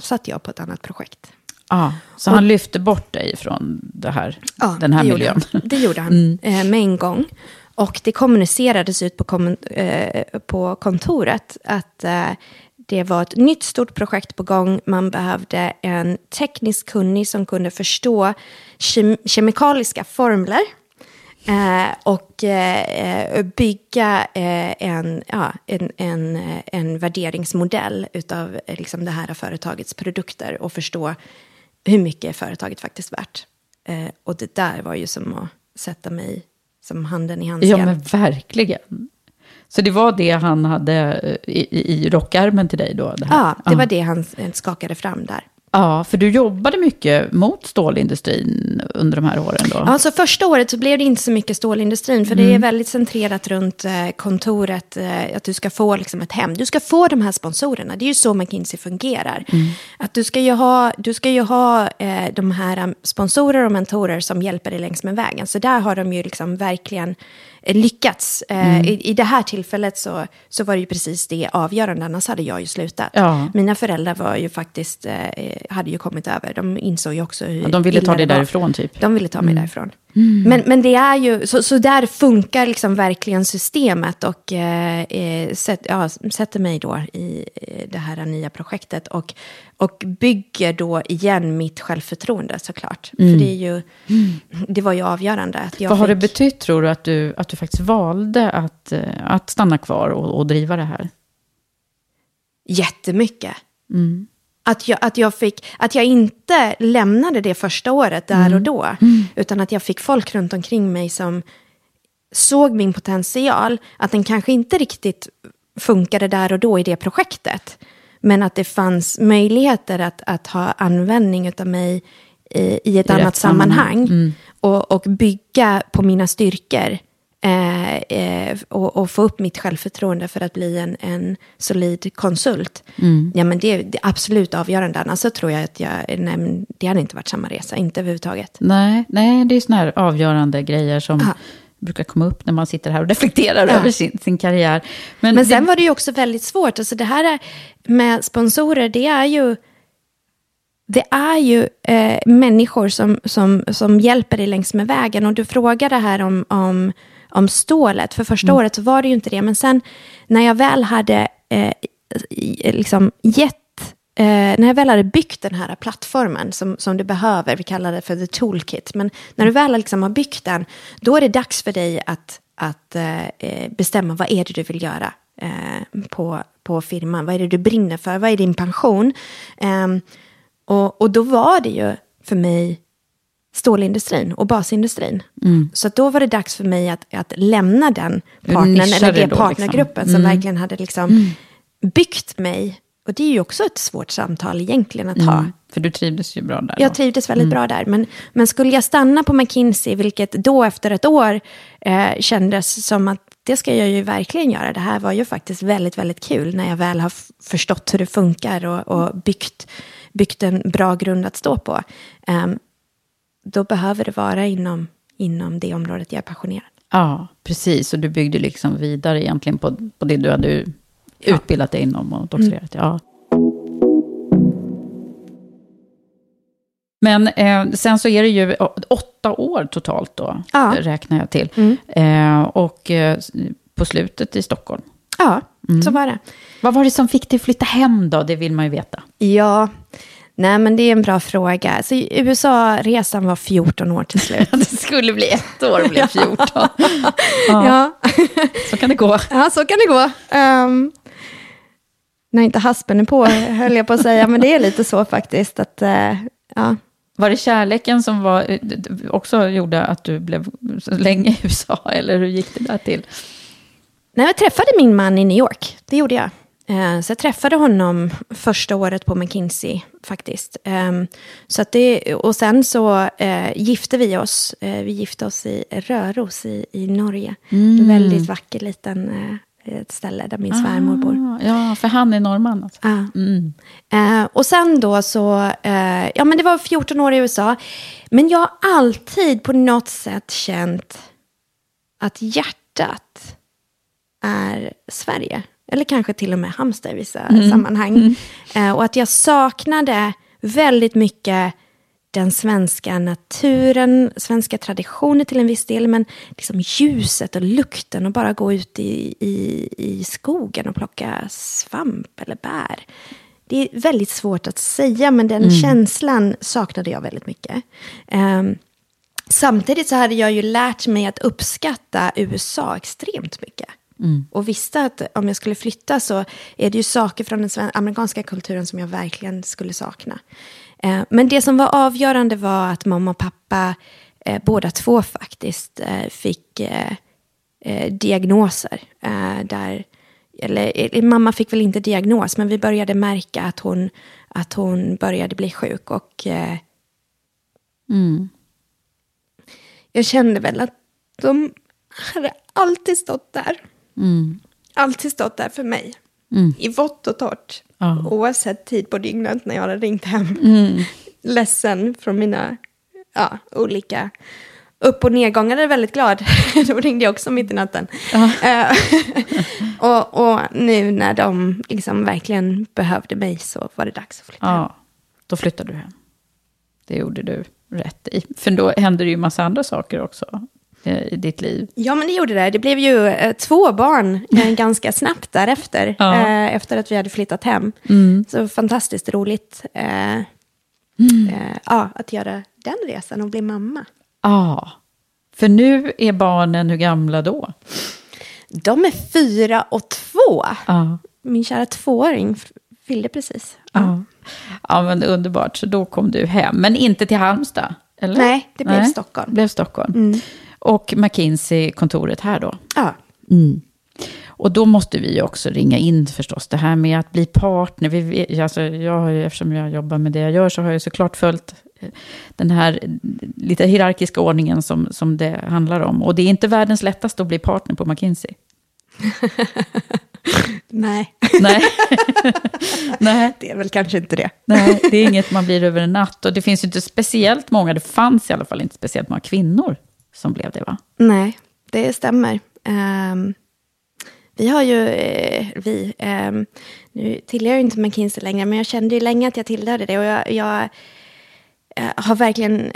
satt jag på ett annat projekt. Ja, så han lyfte bort dig från det här, den här det gjorde miljön. Han. Det gjorde han eh, med en gång. Och det kommunicerades ut på, kommun- eh, på kontoret att eh, det var ett nytt stort projekt på gång. Man behövde en teknisk kunnig som kunde förstå kem- kemikaliska formler. Eh, och eh, bygga eh, en, ja, en, en, eh, en värderingsmodell utav eh, liksom det här företagets produkter och förstå hur mycket är företaget faktiskt värt. Eh, och det där var ju som att sätta mig som handen i handsken. Ja, men verkligen. Så det var det han hade eh, i, i, rockärmen till dig då? Det. Ja, det var det han eh, skakade fram där. Ja, för du jobbade mycket mot stålindustrin under de här åren då? Alltså första året så blev det inte så mycket stålindustrin, för det är väldigt centrerat runt eh, kontoret, eh, att du ska få liksom ett hem. Du ska få de här sponsorerna, det är ju så McKinsey fungerar. Att du ska ju ha, du ska ju ha eh, de här um, sponsorer och mentorer som hjälper dig längs med vägen. Så där har de ju liksom verkligen lyckats. Eh, i, I det här tillfället så, så var det ju precis det avgörande, annars hade jag ju slutat. Ja. Mina föräldrar var ju faktiskt, eh, hade ju kommit över, de insåg ju också hur Ja, de ville ta dig därifrån typ? De ville ta mig därifrån. Men, men det är ju, så, så där funkar liksom verkligen systemet och eh, eh, sätt, ja, sätter mig då i eh, det här nya projektet och, och bygger då igen mitt självförtroende såklart. För det, är ju, det var ju avgörande att jag Vad har det fick, betytt tror du att du, att du faktiskt valde att, eh, att stanna kvar och, och driva det här? jättemycket. Att, jag, att, jag fick, att jag inte lämnade det första året där och då, utan att jag fick folk runt omkring mig som såg min potential, att den kanske inte riktigt funkade där och då i det projektet, men att det fanns möjligheter att, att ha användning av mig i, i ett I annat sammanhang. sammanhang. Och, och bygga på mina styrkor eh, eh, och, och få upp mitt självförtroende för att bli en, en solid konsult. Ja, men det, det är absolut avgörande. Annars så tror jag att jag, nej, det hade inte varit samma resa, inte överhuvudtaget. Nej, nej det är såna här avgörande grejer som Ja. brukar komma upp när man sitter här och reflekterar Ja. över sin, sin karriär. Men, Men sen det, var det ju också väldigt svårt. Alltså det här är, med sponsorer, det är ju, det är ju eh, människor som, som, som hjälper dig längs med vägen. Och du frågade här om, om, om stålet. För första året så var det ju inte det. Men sen när jag väl hade eh, liksom gett Eh, när jag väl hade byggt den här plattformen som, som du behöver, vi kallar det för the toolkit, men när du väl liksom har byggt den, då är det dags för dig att, att eh, eh, bestämma vad är det du vill göra eh, på, på firman. Vad är det du brinner för? Vad är din pension? Ehm, och, och då var det ju för mig stålindustrin och basindustrin. Så att då var det dags för mig att, att lämna den partnern, eller det då, partnergruppen liksom. som verkligen hade liksom byggt mig. Och det är ju också ett svårt samtal egentligen att ha. mm, för du trivdes ju bra där. Jag då. trivdes väldigt bra där. Men, men skulle jag stanna på McKinsey, vilket då efter ett år eh, kändes som att det ska jag ju verkligen göra. Det här var ju faktiskt väldigt, väldigt kul när jag väl har förstått hur det funkar och, och byggt, byggt en bra grund att stå på. Ehm, då behöver det vara inom, inom det området jag är passionerad. Ja, precis. Och du byggde liksom vidare egentligen på, på det du hade utbildat dig inom och doktorerat. Mm. Ja. Men eh, sen så är det ju åtta år totalt då, Ja. räknar jag till. Mm. Eh, och eh, på slutet i Stockholm. Ja, så var det. Vad var det som fick dig flytta hem då? Det vill man ju veta. Ja, nej men det är en bra fråga. Så USA-resan var 14 år till slut. Det skulle bli ett år blev 14. ja. Så kan det gå. Ja, så kan det gå. Um, när inte haspen är på, höll jag på att säga. Men det är lite så faktiskt. Att, eh, ja. Var det kärleken som var, eh, också gjorde att du blev länge i USA? Eller hur gick det där till? Nej, jag träffade min man i New York. Det gjorde jag. Eh, så jag träffade honom första året på McKinsey faktiskt. Ehm, så det, och sen så eh, gifte vi oss. Eh, vi gifte oss i Röros i, i Norge. En väldigt vacker liten, ett ställe där min svärmor bor. Ah, ja, för han är norrman alltså. Ja. Eh, och sen då så, eh, ja men det var 14 år i USA. Men jag har alltid på något sätt känt att hjärtat är Sverige. Eller kanske till och med Halmstad i vissa sammanhang. Eh, och att jag saknade väldigt mycket den svenska naturen, svenska traditioner till en viss del, men liksom ljuset och lukten och bara gå ut i, i, i skogen och plocka svamp eller bär. Det är väldigt svårt att säga, men den känslan saknade jag väldigt mycket. Ehm, samtidigt så hade jag ju lärt mig att uppskatta USA extremt mycket. Och visste att om jag skulle flytta så är det ju saker från den amerikanska kulturen som jag verkligen skulle sakna. Eh, men det som var avgörande var att mamma och pappa, eh, båda två faktiskt, eh, fick eh, eh, diagnoser. Eh, där, eller, mamma fick väl inte diagnos, men vi började märka att hon, att hon började bli sjuk. Och eh, jag kände väl att de hade alltid stått där. Alltid stått där för mig. I vått och torrt. Ja. Oavsett tid på dygnet när jag hade ringt hem. Ledsen från mina ja, olika upp och nedgångar. Jag är väldigt glad. Då ringde jag också mitt i natten. Eh, och, och nu när de liksom verkligen behövde mig så var det dags att flytta hem. Ja, då flyttade du hem. Det gjorde du rätt i. För då hände det ju massa andra saker också i ditt liv. Ja, men det gjorde det. Det blev ju eh, två barn eh, ganska snabbt därefter. Ja. Eh, efter att vi hade flyttat hem. Så fantastiskt roligt eh, eh, ja, att göra den resan och bli mamma. Ja, för nu är barnen hur gamla då? De är fyra och två. Ja. Min kära tvååring fyllde precis. Ja. ja, men underbart. Så då kom du hem, men inte till Halmstad? Eller? Nej, det blev Stockholm. Mm. blev Stockholm. Och McKinsey-kontoret här då? Ja. Och då måste vi också ringa in förstås, det här med att bli partner. Vi, alltså, jag har ju, eftersom jag jobbar med det jag gör så har jag såklart följt eh, den här lite hierarkiska ordningen som, som det handlar om. Och det är inte världens lättaste att bli partner på McKinsey. Nej, Nej. Nej. det är väl kanske inte det. Nej, det är inget man blir över en natt. Och det finns ju inte speciellt många, det fanns i alla fall inte speciellt många kvinnor som blev det va? Nej, det stämmer. Ehm, vi har ju, eh, vi, ehm, nu tillhör jag inte McKinsey längre, men jag kände ju länge att jag tillhörde det. Och jag, jag eh, har verkligen,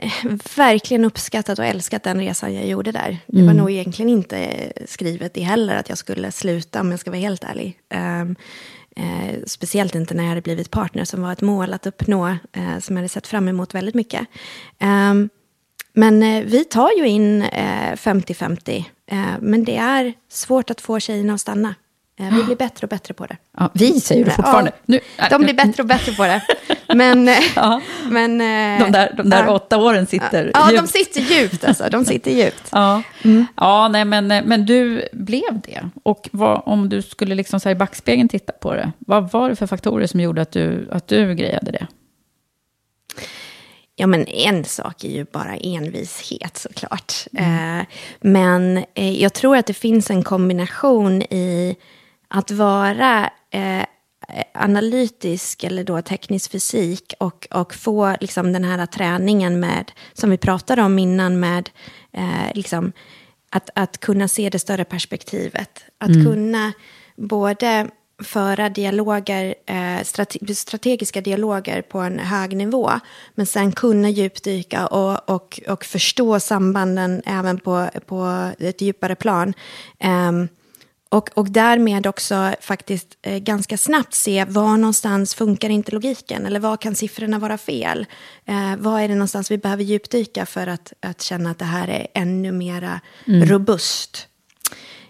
verkligen uppskattat och älskat den resan jag gjorde där. Det var nog egentligen inte skrivet i heller att jag skulle sluta, om jag ska vara helt ärlig. Ehm, eh, speciellt inte när jag hade blivit partner, som var ett mål att uppnå, eh, som jag hade sett fram emot väldigt mycket. Ehm, men eh, vi tar ju in eh, 50-50. Eh, men det är svårt att få tjejerna att stanna. Eh, vi blir bättre och bättre på det. Ja, vi säger du Ja, fortfarande. Nu, De blir bättre och bättre på det. Men... eh, Ja. men eh, De där, de där ja. åtta åren sitter Ja, de djupt. sitter djupt alltså. De sitter djupt. Ja, ja nej, men, men du blev det. Och vad, om du skulle liksom så i backspegeln titta på det, vad var det för faktorer som gjorde att du, att du grejade det? Ja, men en sak är ju bara envishet såklart. Eh, men eh, jag tror att det finns en kombination i att vara eh, analytisk eller då teknisk fysik och, och få liksom den här träningen med, som vi pratade om innan, med liksom, att, att kunna se det större perspektivet. Att kunna både föra dialoger, eh, strate strategiska dialoger på en hög nivå, men sen kunna djupdyka och, och, och förstå sambanden även på, på ett djupare plan. Ehm, och, och därmed också faktiskt eh, ganska snabbt se var någonstans funkar inte logiken eller var kan siffrorna vara fel? Eh, vad är det någonstans vi behöver djupdyka för att, att känna att det här är ännu mera robust?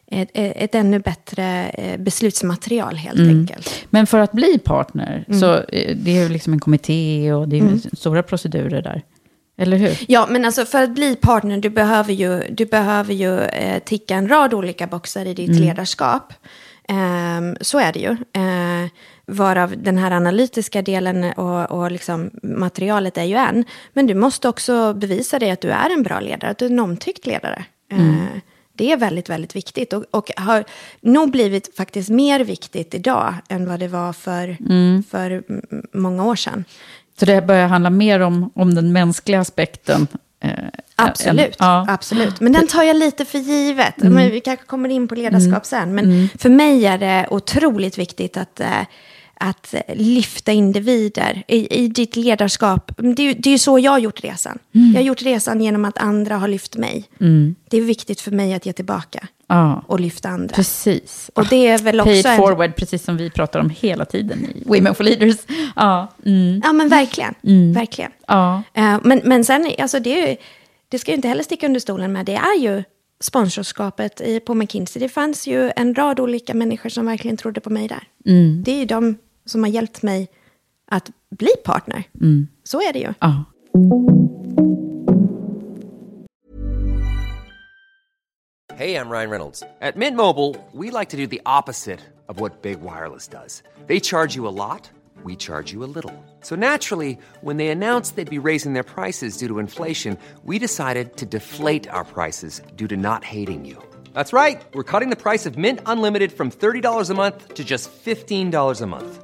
Ett, ett ännu bättre eh, beslutsmaterial helt enkelt. Men för att bli partner, så eh, det är ju liksom en kommitté och det är ju stora procedurer där. Eller hur? Ja, men alltså för att bli partner, du behöver ju, du behöver ju eh, ticka en rad olika boxar i ditt ledarskap. Ehm, så är det ju. Eh, varav den här analytiska delen och, och liksom materialet är ju en. Men du måste också bevisa dig att du är en bra ledare, att du är en omtyckt ledare. Eh, Det är väldigt, väldigt viktigt och, och har nog blivit faktiskt mer viktigt idag än vad det var för, Mm. för många år sedan. Så det börjar handla mer om, om den mänskliga aspekten. eh, Absolut, än- ja. Mm. absolut. Men den tar jag lite för givet. Men vi kanske kommer in på ledarskap sen. Men för mig är det otroligt viktigt att, eh, att eh, lyfta individer i, i ditt ledarskap. Det det är ju så jag har gjort resan. Mm. Jag har gjort resan genom att andra har lyft mig. Det är viktigt för mig att ge tillbaka Ja, och lyfta andra. precis. Och det är väl it också en- forward, precis som vi pratar om hela tiden i Women for Leaders. Ja, mm, Ja, men verkligen. verkligen. ja. Eh, men, men sen, alltså det, är det ska ju inte heller sticka under stolen med, det är ju sponsorskapet i, på McKinsey. Det fanns ju en rad olika människor som verkligen trodde på mig där. Det är ju de som har hjälpt mig att bli partner. Mm. Så är det ju. ja. Hey, I'm Ryan Reynolds. At Mint Mobile, we like to do the opposite of what Big Wireless does. They charge you a lot, we charge you a little. So naturally, when they announced they'd be raising their prices due to inflation, we decided to deflate our prices due to not hating you. That's right. We're cutting the price of Mint Unlimited from $30 a month to just $15 a month.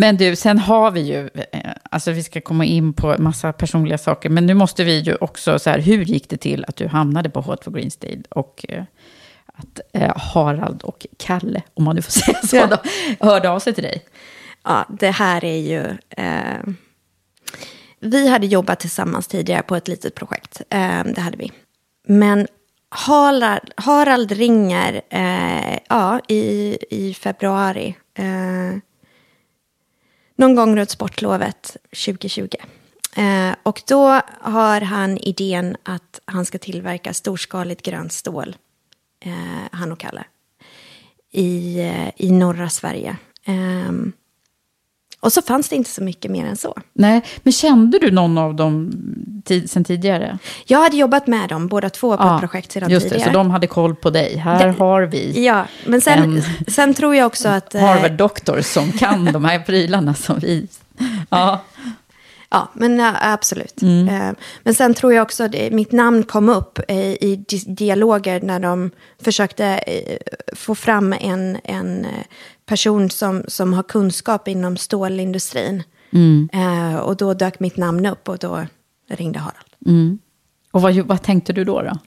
Men du, sen har vi ju, eh, alltså vi ska komma in på massa personliga saker, men nu måste vi ju också, så här, hur gick det till att du hamnade på Hot for Greenstade och eh, att eh, Harald och Kalle, om man nu får säga så, då, hörde av sig till dig? Ja, det här är ju... Eh, vi hade jobbat tillsammans tidigare på ett litet projekt. Eh, det hade vi. Men Harald, Harald ringer eh, ja, i, i februari. Eh, någon gång runt sportlovet 2020. Eh, och då har han idén att han ska tillverka storskaligt grönt stål. Eh, han och Kalle. I, eh, i norra Sverige. Ehm, och så fanns det inte så mycket mer än så. Nej, men kände du någon av dem tid, sen tidigare? Jag hade jobbat med dem båda två på ett projekt sedan just tidigare. det, så de hade koll på dig. Här Det- har vi Ja, men sen, En- sen tror jag också att... eh, Harvard-doktor som kan de här prylarna som vi... Ja, Ja, men ja, absolut. Mm. Eh, Men sen tror jag också att mitt namn kom upp eh, i di- dialoger när de försökte få fram en, en person som, som har kunskap inom stålindustrin. Mm. Eh, Och då dök mitt namn upp och då ringde Harald. och vad, vad tänkte du då? då?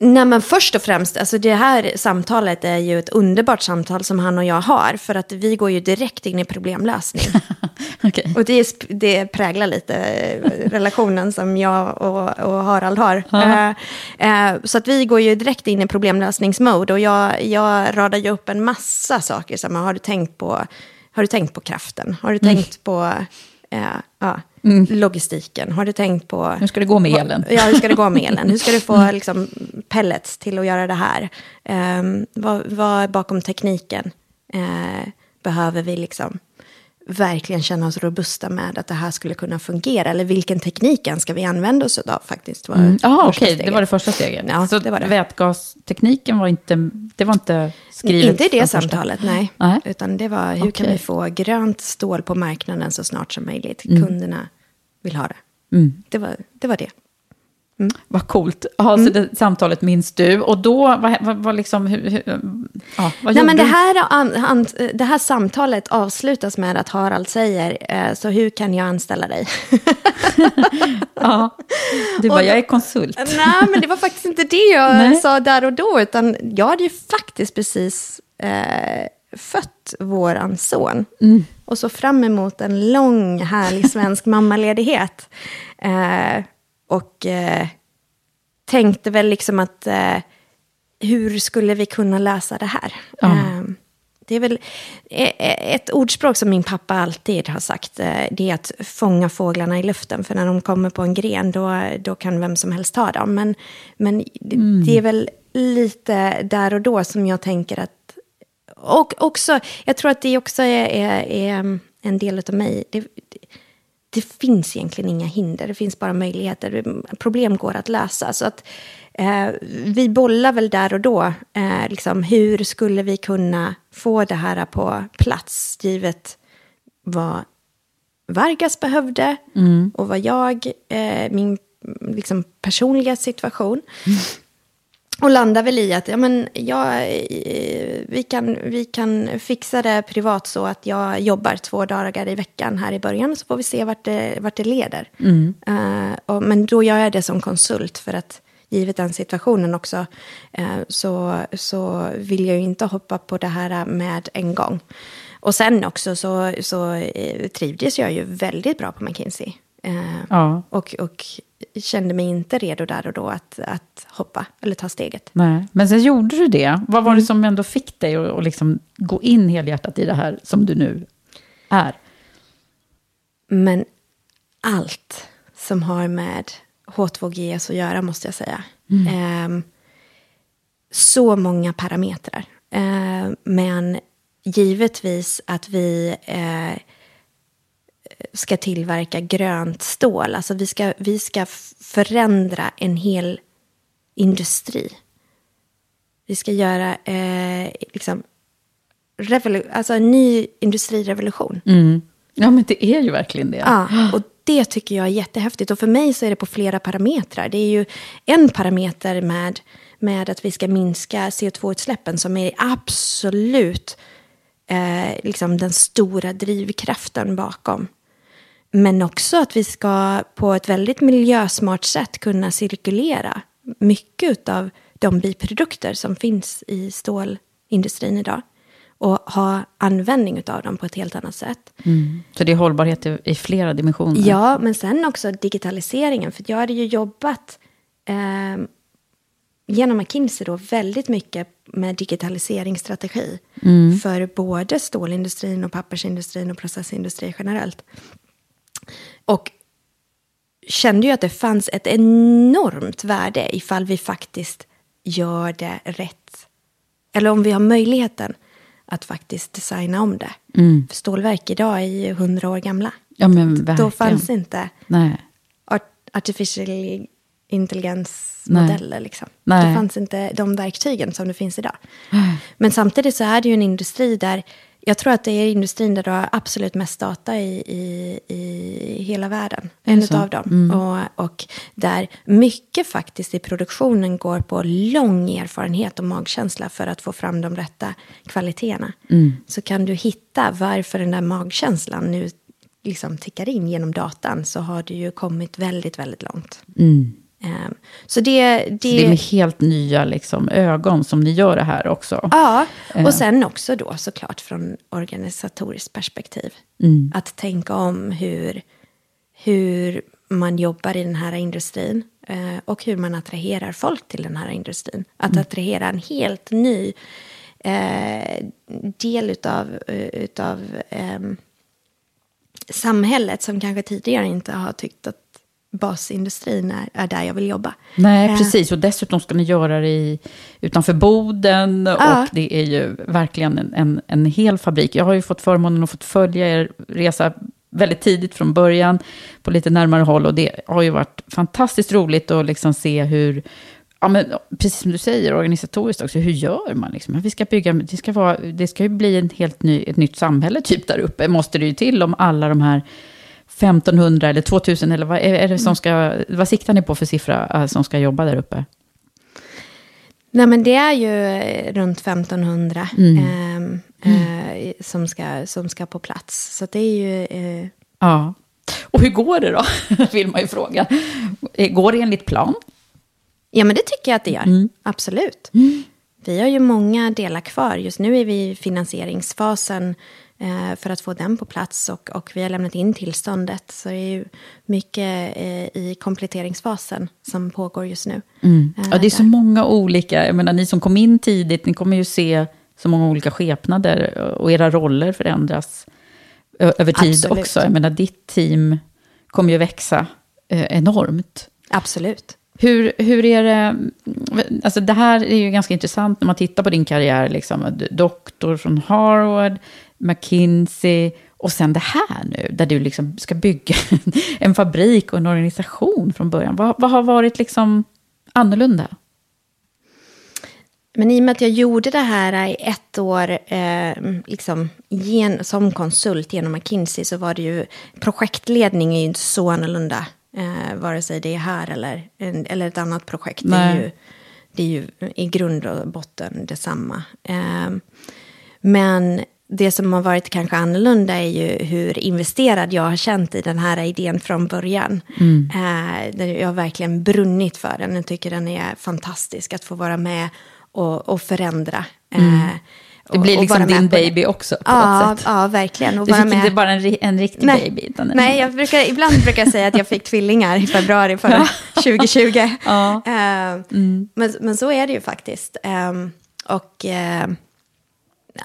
Nej, men först och främst, alltså det här samtalet är ju ett underbart samtal som han och jag har. För att vi går ju direkt in i problemlösning. Okej. Och det, det präglar lite eh, relationen som jag och, och Harald har. Eh, eh, så att vi går ju direkt in i problemlösningsmode. Och jag, jag radar ju upp en massa saker. Som, har, du tänkt på, har du tänkt på kraften? Har du tänkt på eh, ja, logistiken? Har du tänkt på... Hur ska det gå med elen? Ja, hur ska det gå med elen? Hur ska du få liksom, pellets till att göra det här? Um, vad, vad är bakom tekniken? Eh, behöver vi liksom verkligen känna oss robusta med att det här skulle kunna fungera? Eller vilken tekniken ska vi använda oss av faktiskt? Var Mm. Okej, det steget. var det första steget. Ja, så det var det. vätgastekniken var inte, det var inte skrivet? Inte i det från första- samtalet, nej. Utan det var hur kan Okej. vi få grönt stål på marknaden så snart som möjligt? Mm. Kunderna vill ha det. Det, var, det var det. Vad coolt. Ja, Mm. så det samtalet minns du. Och då, vad, vad, vad liksom, hur, hur, ja, vad Nej, men det, här, an, an, det här samtalet avslutas med att Harald säger, eh, så hur kan jag anställa dig? Ja. Du bara, jag är konsult. Nej, men det var faktiskt inte det jag Nej. sa där och då, utan jag hade ju faktiskt precis eh, fött våran son. Mm. Och så fram emot en lång, härlig svensk mammaledighet. Eh, och eh, tänkte väl liksom att, eh, hur skulle vi kunna lösa det här? Ja. Eh, det är väl eh, ett ordspråk som min pappa alltid har sagt. eh, Det är att fånga fåglarna i luften. För när de kommer på en gren då, då kan vem som helst ta dem. Men, men det, det är väl lite där och då som jag tänker att... Och också, jag tror att det också är, är, är en del av mig. Det, det, finns egentligen inga hinder, det finns bara möjligheter. Problem går att lösa. Så att, eh, vi bollar väl där och då, eh, liksom, hur skulle vi kunna få det här på plats, givet vad Vargas behövde och vad jag, eh, min liksom, personliga situation. Och landar väl i att ja, men jag, eh, vi, kan, vi kan fixa det privat så att jag jobbar två dagar i veckan här i början. Så får vi se vart det, vart det leder. Eh, och, men då gör jag det som konsult för att givet den situationen också eh, så, så vill jag ju inte hoppa på det här med en gång. Och sen också så, så trivdes jag ju väldigt bra på McKinsey. Eh, Ja. och, och kände mig inte redo där och då att, att hoppa eller ta steget. Nej. Men sen gjorde du det. Vad Mm. var det som ändå fick dig att, liksom gå in helhjärtat i det här som du nu är? Men allt som har med H2GS att göra måste jag säga. Ehm, så många parametrar. Ehm, men givetvis att vi eh, ska tillverka grönt stål. Alltså vi ska, vi ska förändra en hel industri. Vi ska göra eh, liksom, alltså en ny industrirevolution. Ja, men det är ju verkligen det. Ja, och det tycker jag är jättehäftigt. Och för mig så är det på flera parametrar. Det är ju en parameter med, med att vi ska minska CO2-utsläppen som är absolut eh, liksom den stora drivkraften bakom. Men också att vi ska på ett väldigt miljösmart sätt kunna cirkulera mycket av de biprodukter som finns i stålindustrin idag. Och ha användning av dem på ett helt annat sätt. Så det är hållbarhet i, i flera dimensioner. Ja, men sen också digitaliseringen. För jag hade ju jobbat eh, genom McKinsey då väldigt mycket med digitaliseringsstrategi. För både stålindustrin och pappersindustrin och processindustri generellt. Och kände ju att det fanns ett enormt värde ifall vi faktiskt gör det rätt. Eller om vi har möjligheten att faktiskt designa om det. För stålverk idag är ju hundra år gamla. Ja, men verkligen. Då fanns inte Nej. art- artificial intelligensmodeller. Liksom. Nej. Det fanns inte de verktygen som det finns idag. Men samtidigt så är det ju en industri där, jag tror att det är industrin där du har absolut mest data i, i, i hela världen. En av dem. Och, och där mycket faktiskt i produktionen går på lång erfarenhet och magkänsla för att få fram de rätta kvaliteterna. Så kan du hitta varför den där magkänslan nu liksom tickar in genom datan så har du ju kommit väldigt, väldigt långt. Um, så det, det... Så det är med helt nya liksom, ögon som ni gör det här också? Ja, och eh. sen också då såklart från organisatoriskt perspektiv. Mm. Att tänka om hur, hur man jobbar i den här industrin eh, och hur man attraherar folk till den här industrin. Att mm. attrahera en helt ny eh, del utav, utav eh, samhället som kanske tidigare inte har tyckt att basindustrin är, är där jag vill jobba. Nej, eh. precis. Och dessutom ska ni göra det i, utanför Boden. Ja. Och det är ju verkligen en, en, en hel fabrik. Jag har ju fått förmånen att få följa er resa väldigt tidigt från början, på lite närmare håll. Och det har ju varit fantastiskt roligt att liksom se hur, ja, men, precis som du säger, organisatoriskt också, hur gör man? Liksom? Vi ska bygga, det, ska vara, det ska ju bli en helt ny, ett nytt samhälle typ där uppe, måste det ju till om alla de här 1500 eller 2000, eller vad är det som ska, vad siktar ni på för siffra eh, som ska jobba där uppe? Nej, men det är ju eh, runt 1500 mm. eh, eh, som, ska, som ska på plats. Så det är ju... Eh... Ja. Och hur går det då, vill man ju fråga. Går det enligt plan? Ja, men det tycker jag att det gör. Mm. Absolut. Mm. Vi har ju många delar kvar. Just nu är vi i finansieringsfasen eh, för att få den på plats. Och, och, vi har lämnat in tillståndet. Så det är ju mycket eh, i kompletteringsfasen som pågår just nu. Mm. Eh, ja, det är så många olika. Jag menar, ni som kom in tidigt, ni kommer ju se så många olika skepnader. Och era roller förändras över tid Absolut. också. Jag menar, ditt team kommer ju växa eh, enormt. Absolut. Hur, hur är det, alltså det här är ju ganska intressant när man tittar på din karriär, liksom, doktor från Harvard, McKinsey och sen det här nu, där du liksom ska bygga en fabrik och en organisation från början. Vad, vad har varit liksom annorlunda? Men i och med att jag gjorde det här i ett år eh, liksom, gen, som konsult genom McKinsey så var det ju, projektledning är ju inte så annorlunda Eh, vare sig det är här eller, eller ett annat projekt. Det är, ju, det är ju i grund och botten detsamma. Eh, men det som har varit kanske annorlunda är ju hur investerad jag har känt i den här idén från början. Mm. Eh, jag har verkligen brunnit för den. Jag tycker den är fantastisk att få vara med och, och förändra. Mm. Eh, det blir liksom din baby också på ja, något sätt. Ja, verkligen. Och du fick med. inte bara en, en riktig Nej. baby. Utan Nej, jag brukar, ibland brukar jag säga att jag fick tvillingar i februari förra 2020. Ja. Uh, mm. men, men så är det ju faktiskt. Um, och uh,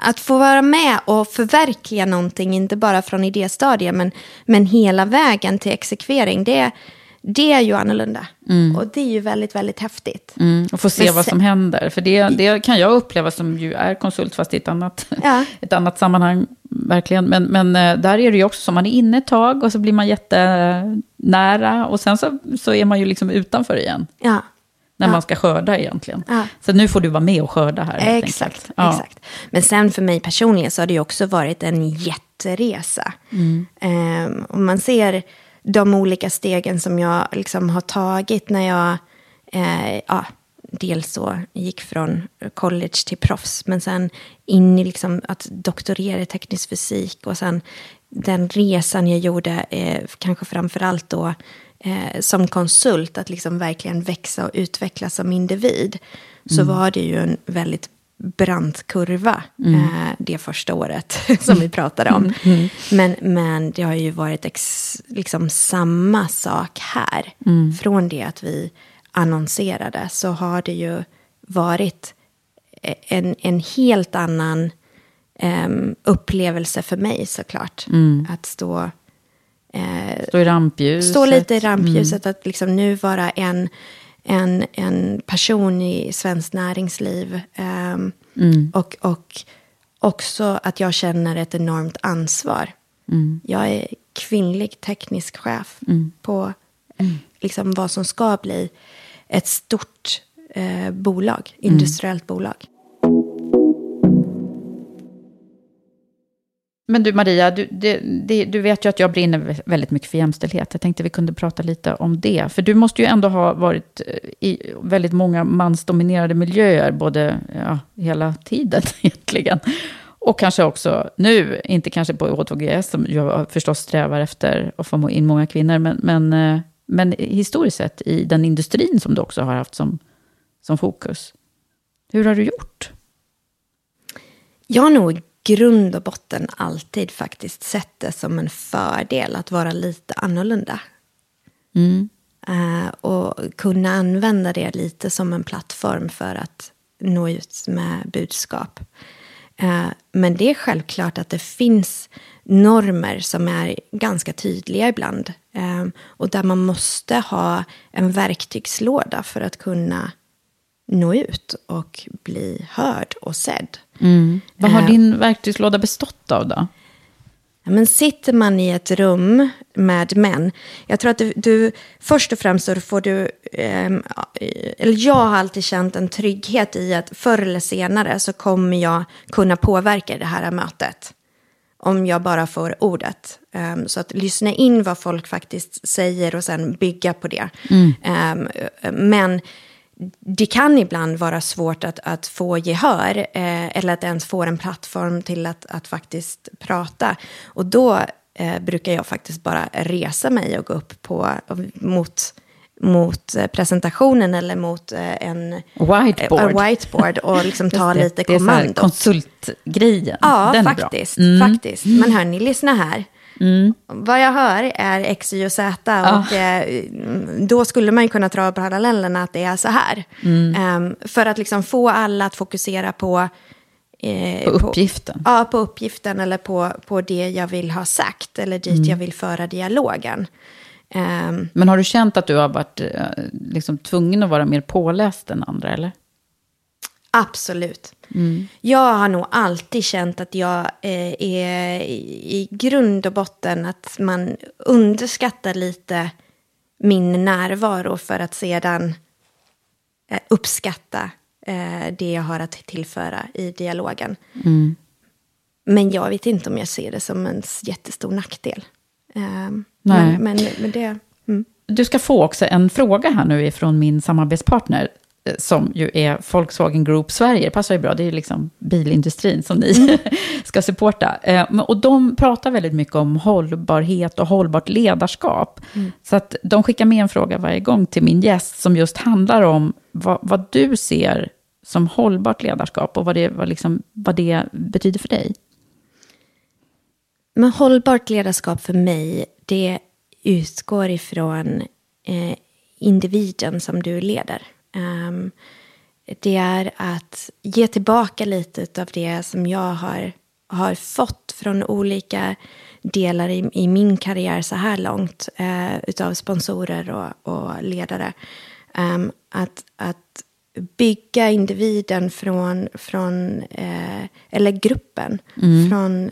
att få vara med och förverkliga någonting, inte bara från idéstadiet, men, men hela vägen till exekvering, det, det är ju annorlunda. Mm. Och det är ju väldigt, väldigt häftigt. Mm. Och få se Men vad som händer. För det, det kan jag uppleva som ju är konsult, fast i ett annat, ja. ett annat sammanhang. Verkligen. Men, men eh, där är det ju också så, man är inne ett tag och så blir man jättenära. Och sen så, så är man ju liksom utanför igen. Ja. När ja. man ska skörda egentligen. Ja. Så nu får du vara med och skörda här. Exakt, ja. exakt. Men sen för mig personligen så har det ju också varit en jätteresa. Mm. Um, och man ser de olika stegen som jag liksom har tagit när jag eh, ja, dels så gick från college till proffs, men sen in i liksom att doktorera i teknisk fysik och sen den resan jag gjorde, eh, kanske framför allt då eh, som konsult, att liksom verkligen växa och utvecklas som individ, så mm. var det ju en väldigt brant kurva mm. eh, det första året som vi pratade om. Mm. mm. Men, men det har ju varit ex, liksom samma sak här. Mm. Från det att vi annonserade så har det ju varit en, en helt annan eh, upplevelse för mig såklart. Mm. Att stå... Eh, stå i rampljuset. Stå lite i rampljuset. Att liksom nu vara en en, en person i svenskt näringsliv. Um, mm. och, och också att jag känner ett enormt ansvar. Mm. Jag är kvinnlig teknisk chef mm. på mm. liksom, vad som ska bli ett stort eh, bolag, mm. industriellt bolag. Men du Maria, du, det, det, du, vet ju att jag brinner väldigt mycket för jämställdhet. Jag tänkte vi kunde prata lite om det. För du måste ju ändå ha varit eh, i väldigt många mansdominerade miljöer, både ja, hela tiden egentligen. Och kanske också nu, inte kanske på H2GS, som jag förstås strävar efter att få in många kvinnor, men, men eh, Men historiskt sett i den industrin som du också har haft som, som fokus. Hur har du gjort? Jag har nog grund och botten alltid faktiskt sett det som en fördel att vara lite annorlunda. Mm. Uh, och kunna använda det lite som en plattform för att nå ut med budskap. Uh, men det är självklart att det finns normer som är ganska tydliga ibland. Um, och där man måste ha en verktygslåda för att kunna nå ut och bli hörd och sedd. Mm. Vad har din verktygslåda bestått av då? Men sitter man i ett rum med män, jag tror att du, du först och främst så får du, eh, eller jag har alltid känt en trygghet i att förr eller senare så kommer jag kunna påverka det här mötet. Om jag bara får ordet. Um, så att lyssna in vad folk faktiskt säger och sen bygga på det. Mm. Um, men det kan ibland vara svårt att, att få gehör eh, eller att ens få en plattform till att, att faktiskt prata. Och då eh, brukar jag faktiskt bara resa mig och gå upp på, mot, mot eh, presentationen eller mot eh, en whiteboard, en whiteboard och liksom ta det, lite kommando. Det är konsultgrejen. Ja, Den faktiskt. Mm. faktiskt. Men hörni, lyssna här. Mm. Vad jag hör är X, Y och Z. Och eh, då skulle man ju kunna dra parallellerna att det är så här. Mm. Um, för att liksom få alla att fokusera på... Eh, på uppgiften? På, ja, på uppgiften eller på, på det jag vill ha sagt. Eller dit Mm. jag vill föra dialogen. Um, Men har du känt att du har varit eh, liksom, tvungen att vara mer påläst än andra, eller? Absolut. Mm. Jag har nog alltid känt att jag eh, är i grund och botten att man underskattar lite min närvaro för att sedan eh, uppskatta eh, det jag har att tillföra i dialogen. Mm. Men jag vet inte om jag ser det som en jättestor nackdel. Eh, Nej. Men, men, men det... Mm. Du ska få också en fråga här nu från min samarbetspartner som ju är Volkswagen Group Sverige. Det passar ju bra, det är ju liksom bilindustrin som ni ska supporta. Eh, Och de pratar väldigt mycket om hållbarhet och hållbart ledarskap. Så att de skickar med en fråga varje gång till min gäst som just handlar om vad, vad du ser som hållbart ledarskap och vad det, vad liksom, vad det betyder för dig. Men hållbart ledarskap för mig, det utgår ifrån eh, individen som du leder. Ehm, det är att ge tillbaka lite av det som jag har, har fått från olika delar i, i min karriär så här långt. Eh, utav sponsorer och, och ledare. Ehm, att, att bygga individen från, från eh, eller gruppen, från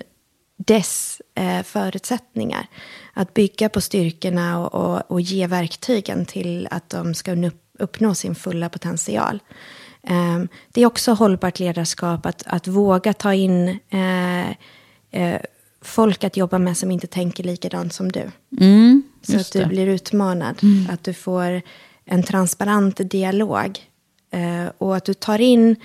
dess eh, förutsättningar. Att bygga på styrkorna och, och, och ge verktygen till att de ska upp, uppnå sin fulla potential. Ehm, det är också hållbart ledarskap att, att våga ta in eh, eh, folk att jobba med som inte tänker likadant som du. Mm, Så att du det. blir utmanad. Att du får en transparent dialog. Eh, och att du tar in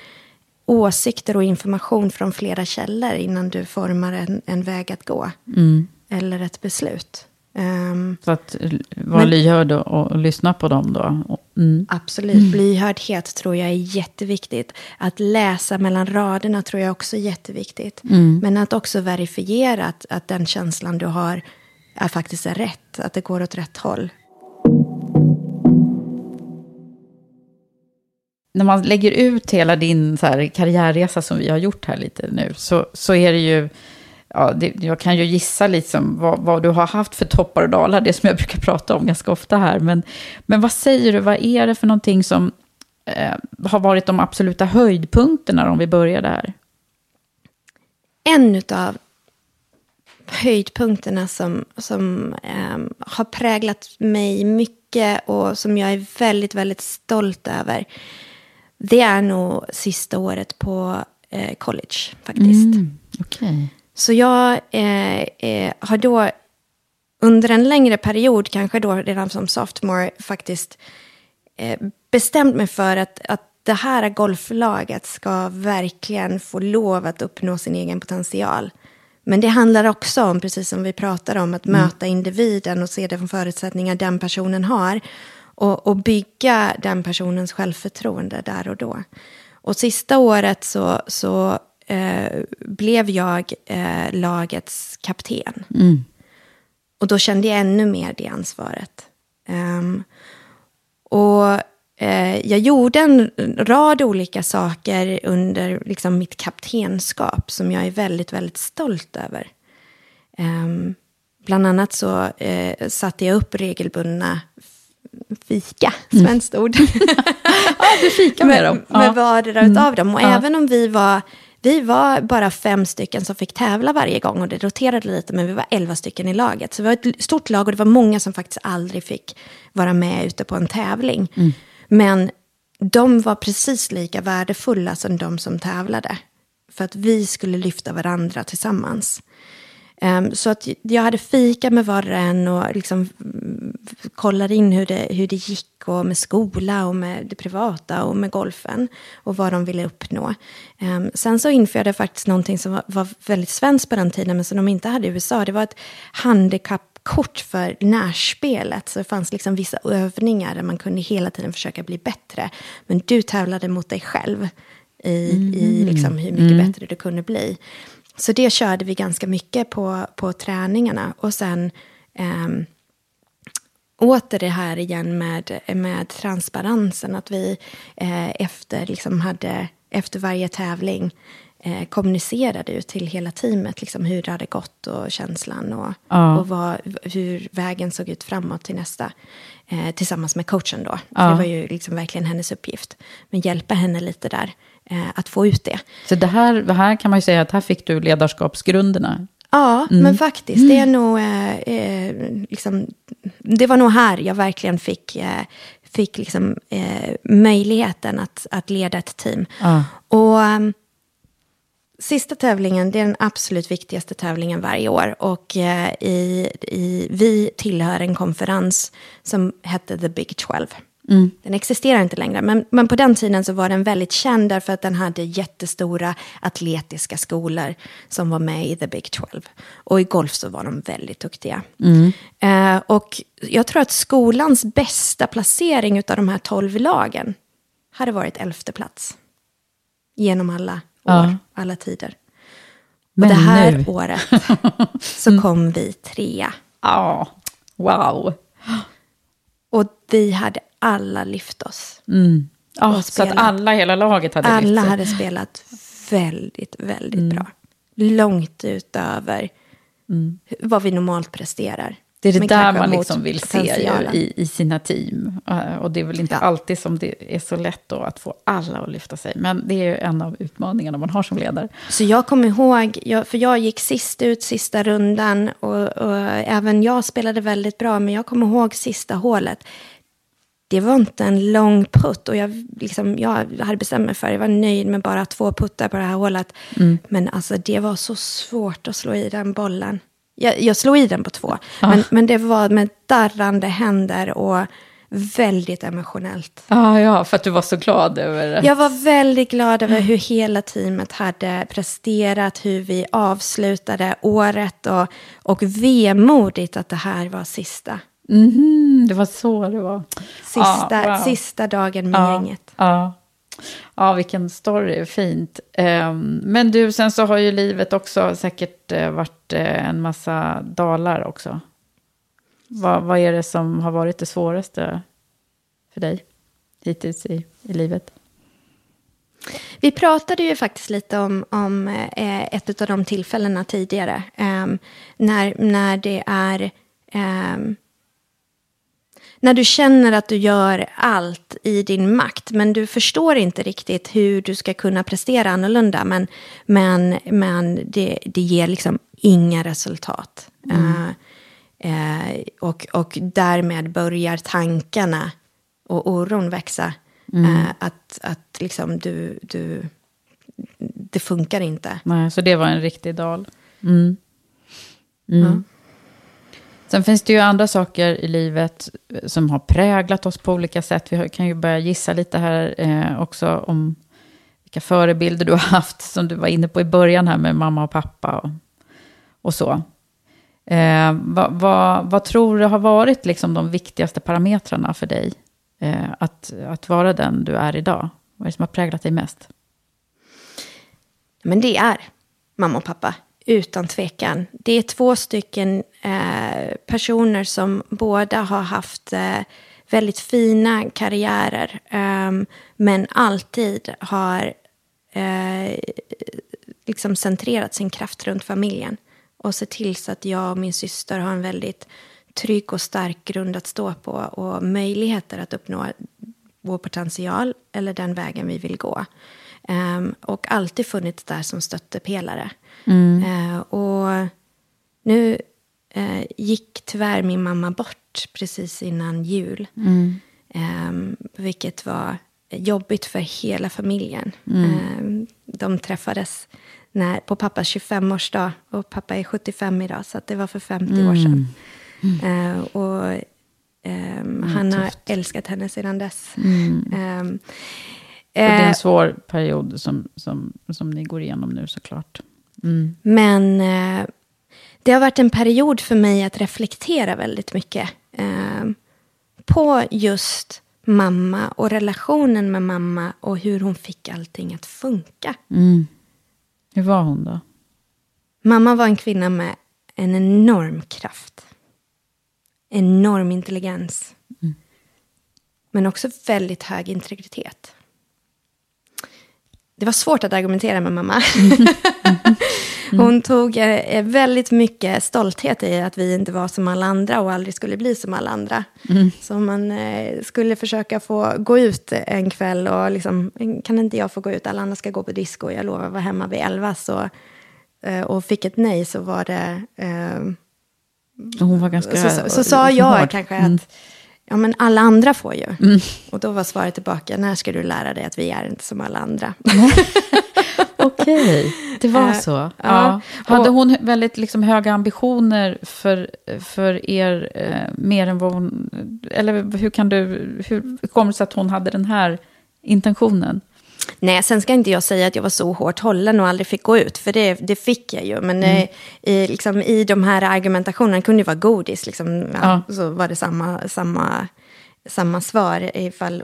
åsikter och information från flera källor innan du formar en, en väg att gå. Mm. Eller ett beslut. Ehm, Så att eh, vara Men- lyhörd och, och lyssna på dem då. Mm. absolut. Lyhördhet tror jag är jätteviktigt. Att läsa mellan raderna tror jag också är jätteviktigt. Men att också verifiera att, att den känslan du har är faktiskt är rätt. Att det går åt rätt håll. när man lägger ut hela din så här, karriärresa som vi har gjort här lite nu, så, så är det ju, ja, det, jag kan ju gissa liksom vad, vad du har haft för toppar och dalar, det som jag brukar prata om ganska ofta här. Men, men vad säger du, vad är det för någonting som eh, har varit de absoluta höjdpunkterna om vi börjar där? en av höjdpunkterna som, som ehm, har präglat mig mycket och som jag är väldigt, väldigt stolt över. Det är nog sista året på eh, college faktiskt. Okej. Så jag eh, eh, har då under en längre period, kanske då redan som sophomore, faktiskt eh, bestämt mig för att, att det här golflaget ska verkligen få lov att uppnå sin egen potential Men det handlar också om, precis som vi pratar om, att möta individen och se de förutsättningar den personen har. Och, och bygga den personens självförtroende där och då. Och sista året så, så eh, blev jag eh, lagets kapten. Och då kände jag ännu mer det ansvaret. Ehm, och eh, jag gjorde en rad olika saker under liksom, mitt kaptenskap som jag är väldigt, väldigt stolt över. Ehm, bland annat så eh, satte jag upp regelbundna fika, svenskt ord. Ja, du fikar med, dem. med Ja. vardera utav dem. Och även om vi var, vi var bara fem stycken som fick tävla varje gång och det roterade lite, men vi var elva stycken i laget. Så vi var ett stort lag och det var många som faktiskt aldrig fick vara med ute på en tävling. Men de var precis lika värdefulla som de som tävlade. För att vi skulle lyfta varandra tillsammans. Ehm, så att jag hade fika med var och en och liksom mm, kollade in hur det, hur det gick och med skola och med det privata och med golfen och vad de ville uppnå. Ehm, sen så införde jag faktiskt någonting som var, var väldigt svenskt på den tiden men som de inte hade i USA. Det var ett handikappkort för närspelet. Så det fanns liksom vissa övningar där man kunde hela tiden försöka bli bättre. Men du tävlade mot dig själv i, i liksom hur mycket bättre du kunde bli. Så det körde vi ganska mycket på, på träningarna. Och sen ehm, åter det här igen med, med transparensen. Att vi eh, efter, liksom hade, efter varje tävling eh, kommunicerade ut till hela teamet liksom, hur det hade gått och känslan och, Ja. och vad, hur vägen såg ut framåt till nästa. Eh, tillsammans med coachen då. Ja. Det var ju liksom verkligen hennes uppgift. Men hjälpa henne lite där eh, att få ut det. Så det här, det här kan man ju säga att här fick du ledarskapsgrunderna. Ja, Mm. men faktiskt. Det är nog... Eh, eh, liksom, det var nog här jag verkligen fick, eh, fick liksom, eh, möjligheten att, att leda ett team. Ja. Och ehm, sista tävlingen, det är den absolut viktigaste tävlingen varje år. Och eh, i, i, vi tillhör en konferens som hette The Big 12. Den existerar inte längre, men, men på den tiden så var den väldigt känd därför att den hade jättestora atletiska skolor som var med i The Big 12. Och i golf så var de väldigt duktiga. Eh, och jag tror att skolans bästa placering av de här 12 lagen hade varit elfte plats. Genom alla år, Ja. alla tider. Men och det här nu- året så kom vi trea. Ja, wow. Vi hade alla lyft oss. Ja, Och så att alla, hela laget hade lyft Alla hade spelat väldigt, väldigt Mm. bra. Långt utöver vad vi normalt presterar. Det är det Men där man liksom vill se i, i sina team. Eh, Och det är väl inte Ja. alltid som det är så lätt då att få alla att lyfta sig. Men det är ju en av utmaningarna man har som ledare. Så jag kommer ihåg, jag, för jag gick sist ut sista rundan och, och även jag spelade väldigt bra, men jag kommer ihåg sista hålet. Det var inte en lång putt och jag, liksom, jag hade bestämt mig för, jag var nöjd med bara två puttar på det här hålet. Men alltså det var så svårt att slå i den bollen. Jag, jag slog i den på två, men, men det var med darrande händer och väldigt emotionellt. Ja, ja, för att du var så glad över det. Jag var väldigt glad över hur hela teamet hade presterat, hur vi avslutade året och, och vemodigt att det här var sista, Mhm, det var så det var. sista, Ja, wow. sista dagen med ja, gänget. Ja. ja, vilken story, fint. Ehm, men du, sen så har ju livet också säkert eh, varit eh, en massa dalar också. Vad, vad är det som har varit det svåraste för dig hittills i, i livet? Vi pratade ju faktiskt lite om, om eh, ett av de tillfällena tidigare. ehm, när, när det är... ehm, när du känner att du gör allt i din makt, men du förstår inte riktigt hur du ska kunna prestera annorlunda, men, men, men det, det ger liksom inga resultat. Eh, eh, och, och därmed börjar tankarna och oron växa. Eh, att att liksom du, du, det funkar inte. Nej, så det var en riktig dal. Mm. Sen finns det ju andra saker i livet eh, som har präglat oss på olika sätt. Vi kan ju börja gissa lite här eh, också om vilka förebilder du har haft, som du var inne på i början här med mamma och pappa. Och och så. Eh, vad, vad, vad, tror du har varit liksom de viktigaste parametrarna för dig eh, att, att vara den du är idag? Vad är det som har präglat dig mest? Men det är mamma och pappa, utan tvekan. Det är två stycken eh, personer som båda har haft eh, väldigt fina karriärer, eh, men alltid har eh, liksom centrerat sin kraft runt familjen och sett till så att jag och min syster har en väldigt trygg och stark grund att stå på och möjligheter att uppnå vår potential eller den vägen vi vill gå. Ehm, och alltid funnits där som stöttepelare. Mm. Uh, och nu uh, gick tyvärr min mamma bort precis innan jul. Mm. Um, vilket var jobbigt för hela familjen. Mm. Um, de träffades när, på pappas 25-årsdag. Och pappa är 75 idag, så det var för 50 år sedan. Uh, och Um, han har älskat henne sedan dess. Mm. Um, det är en eh, svår period som, som, som ni går igenom nu såklart. Mm. Men uh, det har varit en period för mig att reflektera väldigt mycket uh, på just mamma och relationen med mamma och hur hon fick allting att funka. Mm. Hur var hon då? Mamma var en kvinna med en enorm kraft enorm intelligens. Mm. Men också väldigt hög integritet. Det var svårt att argumentera med mamma. Mm. Hon tog eh, väldigt mycket stolthet i att vi inte var som alla andra och aldrig skulle bli som alla andra. Mm. Så om man eh, skulle försöka få gå ut en kväll och liksom, kan inte jag få gå ut, alla andra ska gå på disco, jag lovar att vara hemma vid elva. Så, eh, och fick ett nej så var det hon var ganska Så, så, så sa jag hård. kanske att mm. ja, men alla andra får ju. Mm. Och då var svaret tillbaka, när ska du lära dig att vi är inte som alla andra? Okej, det var uh, så. Ja. ja. Hade hon väldigt liksom, höga ambitioner för, för er, eh, mer än vad hon... Eller hur kan du... Hur kommer det sig att hon hade den här intentionen? Nej, sen ska inte jag säga att jag var så hårt hållen och aldrig fick gå ut, för det, det fick jag ju. Men mm. eh, i, liksom, i de här argumentationerna kunde det vara godis, liksom, ja, ja. så var det samma, samma, samma svar. Ifall,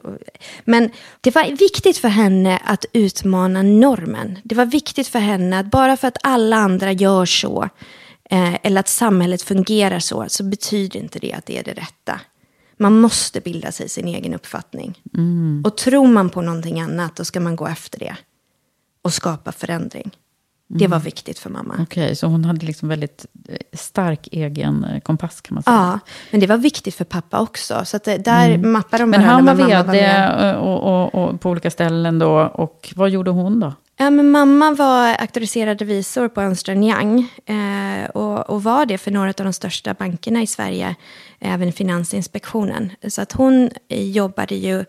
men det var viktigt för henne att utmana normen. Det var viktigt för henne att bara för att alla andra gör så, eh, eller att samhället fungerar så, så betyder inte det att det är det rätta. Man måste bilda sig sin egen uppfattning. Mm. Och tror man på någonting annat, då ska man gå efter det. Och skapa förändring. Det var mm. viktigt för mamma. Okej, okay, så hon hade liksom väldigt eh, stark egen eh, kompass kan man säga. Ja, men det var viktigt för pappa också. Så det, där mm. mappar de Men han var vd och, och, och, på olika ställen då. Och vad gjorde hon då? Ja, men mamma var auktoriserad revisor på Ernst Young eh, och, och, var det för några av de största bankerna i Sverige, även Finansinspektionen. Så att hon jobbade ju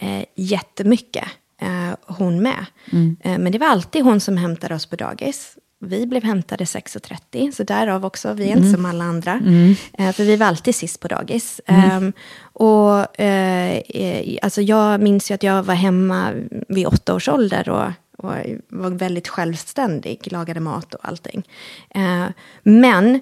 eh, jättemycket, eh, hon med. Mm. Eh, men det var alltid hon som hämtade oss på dagis. Vi blev hämtade 6.30, så därav också, vi är mm. inte som alla andra. Mm. Eh, för vi var alltid sist på dagis. Um, och eh, eh, alltså jag minns ju att jag var hemma vid åtta års ålder och och var väldigt självständig, lagade mat och allting. Eh, men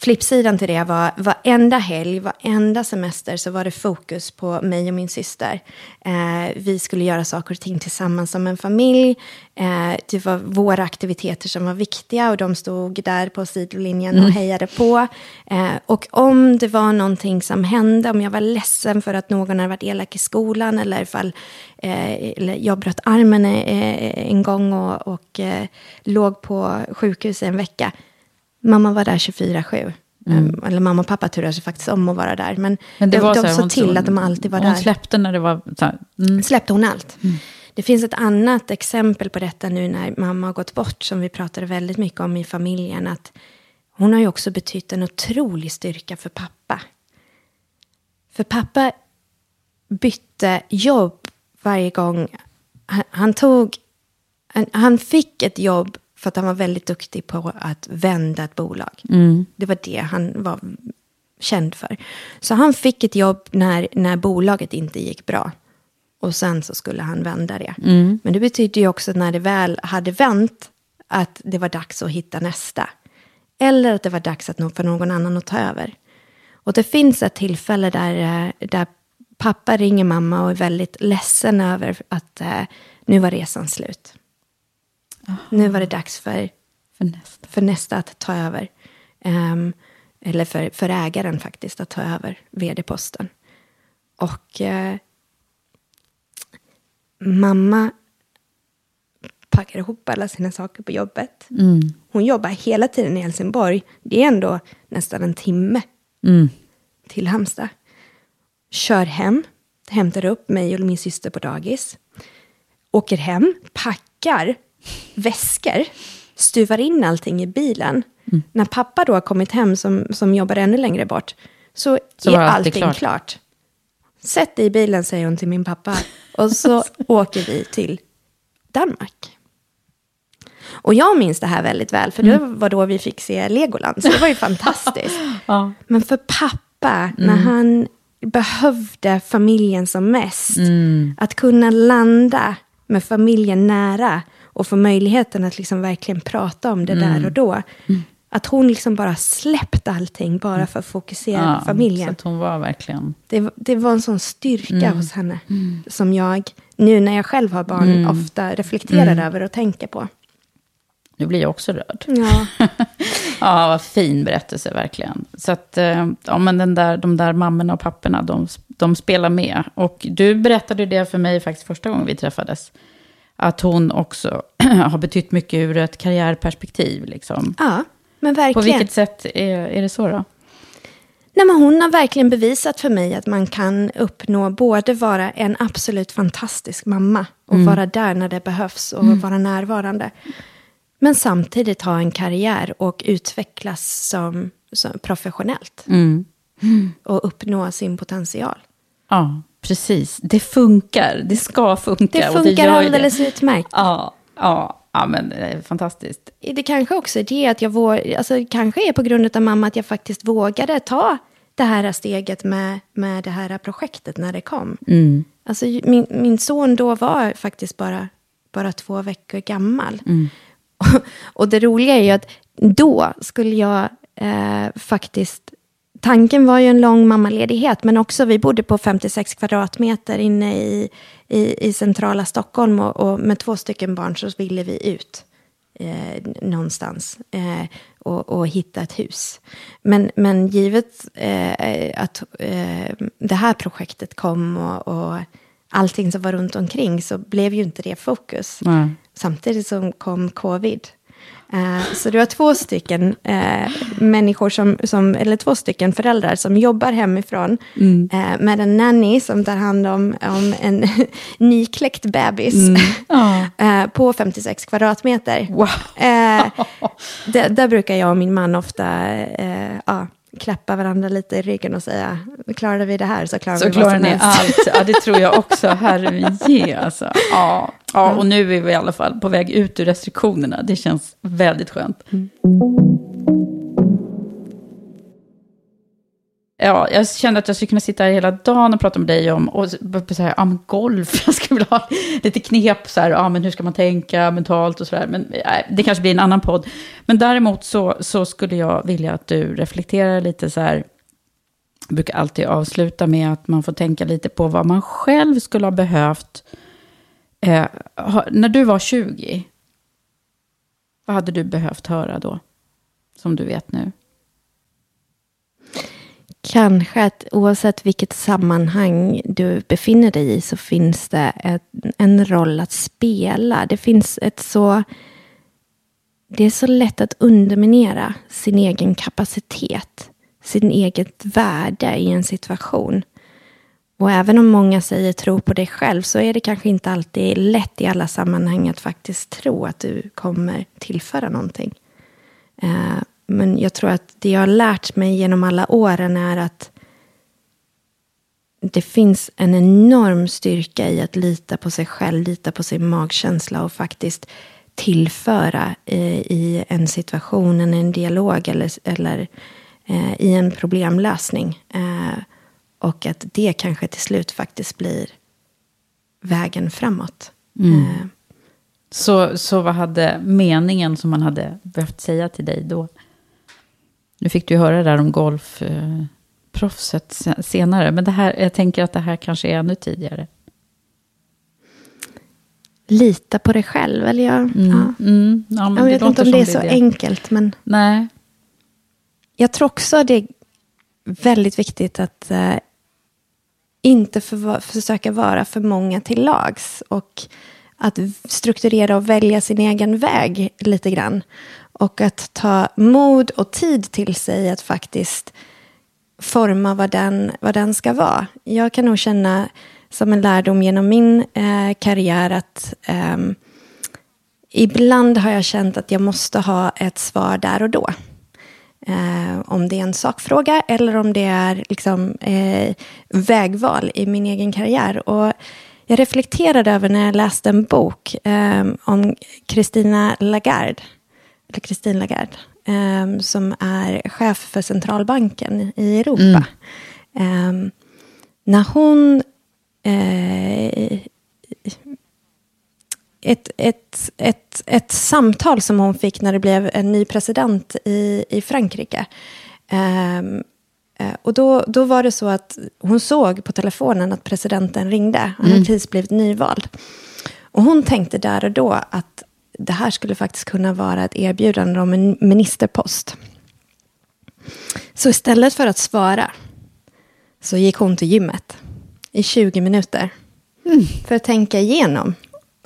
flippsidan till det var varenda helg, varenda semester så var det fokus på mig och min syster. Eh, vi skulle göra saker och ting tillsammans som en familj. Eh, det var våra aktiviteter som var viktiga och de stod där på sidolinjen mm. och hejade på. Eh, och om det var någonting som hände, om jag var ledsen för att någon hade varit elak i skolan eller ifall eh, eller jag bröt armen eh, en gång och, och eh, låg på sjukhus i en vecka Mamma var där 24-7. Mm. Ehm, eller mamma och pappa turade sig faktiskt om att vara där. Men, Men det de, var de såg till hon, att de alltid var hon där. Hon släppte när det var... Mm. Släppte hon allt. Mm. Det finns ett annat exempel på detta nu när mamma har gått bort, som vi pratade väldigt mycket om i familjen. Att hon har ju också betytt en otrolig styrka för pappa. För pappa bytte jobb varje gång. Han, han tog... Han, han fick ett jobb för att han var väldigt duktig på att vända ett bolag. Mm. Det var det han var känd för. Så han fick ett jobb när, när bolaget inte gick bra. Och sen så skulle han vända det. Mm. Men det betyder ju också att när det väl hade vänt, att det var dags att hitta nästa. Eller att det var dags att nå- för någon annan att ta över. Och det finns ett tillfälle där, eh, där pappa ringer mamma och är väldigt ledsen över att eh, nu var resan slut. Nu var det dags för, För nästa. för nästa att ta över. Ehm, eller för, för ägaren faktiskt att ta över vd-posten. Och eh, mamma packar ihop alla sina saker på jobbet. Hon jobbar hela tiden i Helsingborg. Det är ändå nästan en timme till Halmstad. Kör hem, hämtar upp mig och min syster på dagis. Åker hem, packar väskor, stuvar in allting i bilen. När pappa då har kommit hem, som, som jobbar ännu längre bort, så, Så är allting klart. klart. Sätt dig i bilen, säger hon till min pappa. Och så åker vi till Danmark. Och jag minns det här väldigt väl, för det var då vi fick se Legoland. Så det var ju fantastiskt. Ja. Men för pappa, när han behövde familjen som mest, att kunna landa med familjen nära och få möjligheten att liksom verkligen prata om det där och då. Att hon liksom bara släppte allting bara för att fokusera Ja, på familjen. Så att hon var verkligen... Det, det var en sån styrka Mm. hos henne. Som jag, nu när jag själv har barn, Mm. ofta reflekterar över och tänker på. Nu blir jag också rörd. Ja, Ja, vad fin berättelse verkligen. Så att, eh, ja men den där, de där mammorna och papporna, de, de spelar med. Och du berättade det för mig faktiskt första gången vi träffades. Att hon också har betytt mycket ur ett karriärperspektiv. Liksom. ja men På verkligen. vilket sätt är, är det så då? Nej, men hon har verkligen bevisat för mig att man kan uppnå både vara en absolut fantastisk mamma och Mm. vara där när det behövs och vara närvarande. Men samtidigt ha en karriär och utvecklas som, som professionellt. Mm. Och uppnå sin potential. Ja, precis. Det funkar. Det ska funka. Det och funkar gör ju alldeles det. utmärkt. Ja, ja, ja, men det är fantastiskt. Det kanske också är det att jag våg, alltså, kanske är på grund av mamma att jag faktiskt vågade ta det här steget med, med det här projektet när det kom. Alltså, min, min son då var faktiskt bara, bara två veckor gammal. Och, och det roliga är ju att då skulle jag eh, faktiskt... Tanken var ju en lång mammaledighet, men också vi bodde på 56 kvadratmeter inne i, i, i centrala Stockholm och, och med två stycken barn så ville vi ut eh, någonstans eh, och, och hitta ett hus. Men, men givet eh, att eh, det här projektet kom och, och allting som var runt omkring så blev ju inte det fokus. Nej. Samtidigt som kom covid. Eh, så det var två stycken eh, människor som, som, eller två stycken föräldrar som jobbar hemifrån eh, med en nanny som tar hand om, om en nykläckt bebis eh, på 56 kvadratmeter. Wow. Eh, där, brukar jag och min man ofta ja, klappa varandra lite i ryggen och säga, klarade vi det här så klarar Så vi vad klarar som ni helst. allt. Ja, det tror jag också. Herre alltså. Ja. ja, och nu är vi i alla fall på väg ut ur restriktionerna. Det känns väldigt skönt. Ja, jag kände att jag skulle kunna sitta här hela dagen och prata med dig om och så- här, ja, golf. Jag skulle vilja ha lite knep, så här, ja, men hur ska man tänka mentalt och så där. Men nej, det kanske blir en annan podd. Men däremot så, så skulle jag vilja att du reflekterar lite så här. Jag brukar alltid avsluta med att man får tänka lite på vad man själv skulle ha behövt. Eh, ha, när du var 20, vad hade du behövt höra då? Som du vet nu. Kanske att oavsett vilket sammanhang du befinner dig i så finns det ett, en roll att spela. Det finns ett så... Det är så lätt att underminera sin egen kapacitet, sin eget värde i en situation. Och även om många säger tro på dig själv så är det kanske inte alltid lätt i alla sammanhang att faktiskt tro att du kommer tillföra någonting. Eh, men jag tror att det jag har lärt mig genom alla åren är att det finns en enorm styrka i att lita på sig själv, lita på sin magkänsla och faktiskt tillföra eh, i en situation, en, en dialog eller, eller eh, i en problemlösning. Eh, och att det kanske till slut faktiskt blir vägen framåt. Eh, Så, så vad hade meningen som man hade behövt säga till dig då? Nu fick du höra det där om golfproffset senare, men det här, jag tänker att det här kanske är ännu tidigare. Lita på dig själv, eller jag... Mm. Ja. Mm. Ja, men jag det vet inte om det är så enkelt, men Nej. jag tror också det är väldigt viktigt att eh, inte för, försöka vara för många till lags. Och att strukturera och välja sin egen väg lite grann. Och att ta mod och tid till sig att faktiskt forma vad den, vad den ska vara. Jag kan nog känna som en lärdom genom min eh, karriär att eh, ibland har jag känt att jag måste ha ett svar där och då. Eh, om det är en sakfråga eller om det är liksom, eh, vägval i min egen karriär. Och jag reflekterade över när jag läste en bok eh, om Christina Lagarde, eller Christine Lagarde, eh, som är chef för centralbanken i Europa. Mm. Eh, när hon eh, ett, ett, ett, ett samtal som hon fick när det blev en ny president i, i Frankrike. Um, och då, då var det så att hon såg på telefonen att presidenten ringde. Han hade precis blivit nyvald. Och hon tänkte där och då att det här skulle faktiskt kunna vara ett erbjudande om en ministerpost. Så istället för att svara så gick hon till gymmet i 20 minuter. För att tänka igenom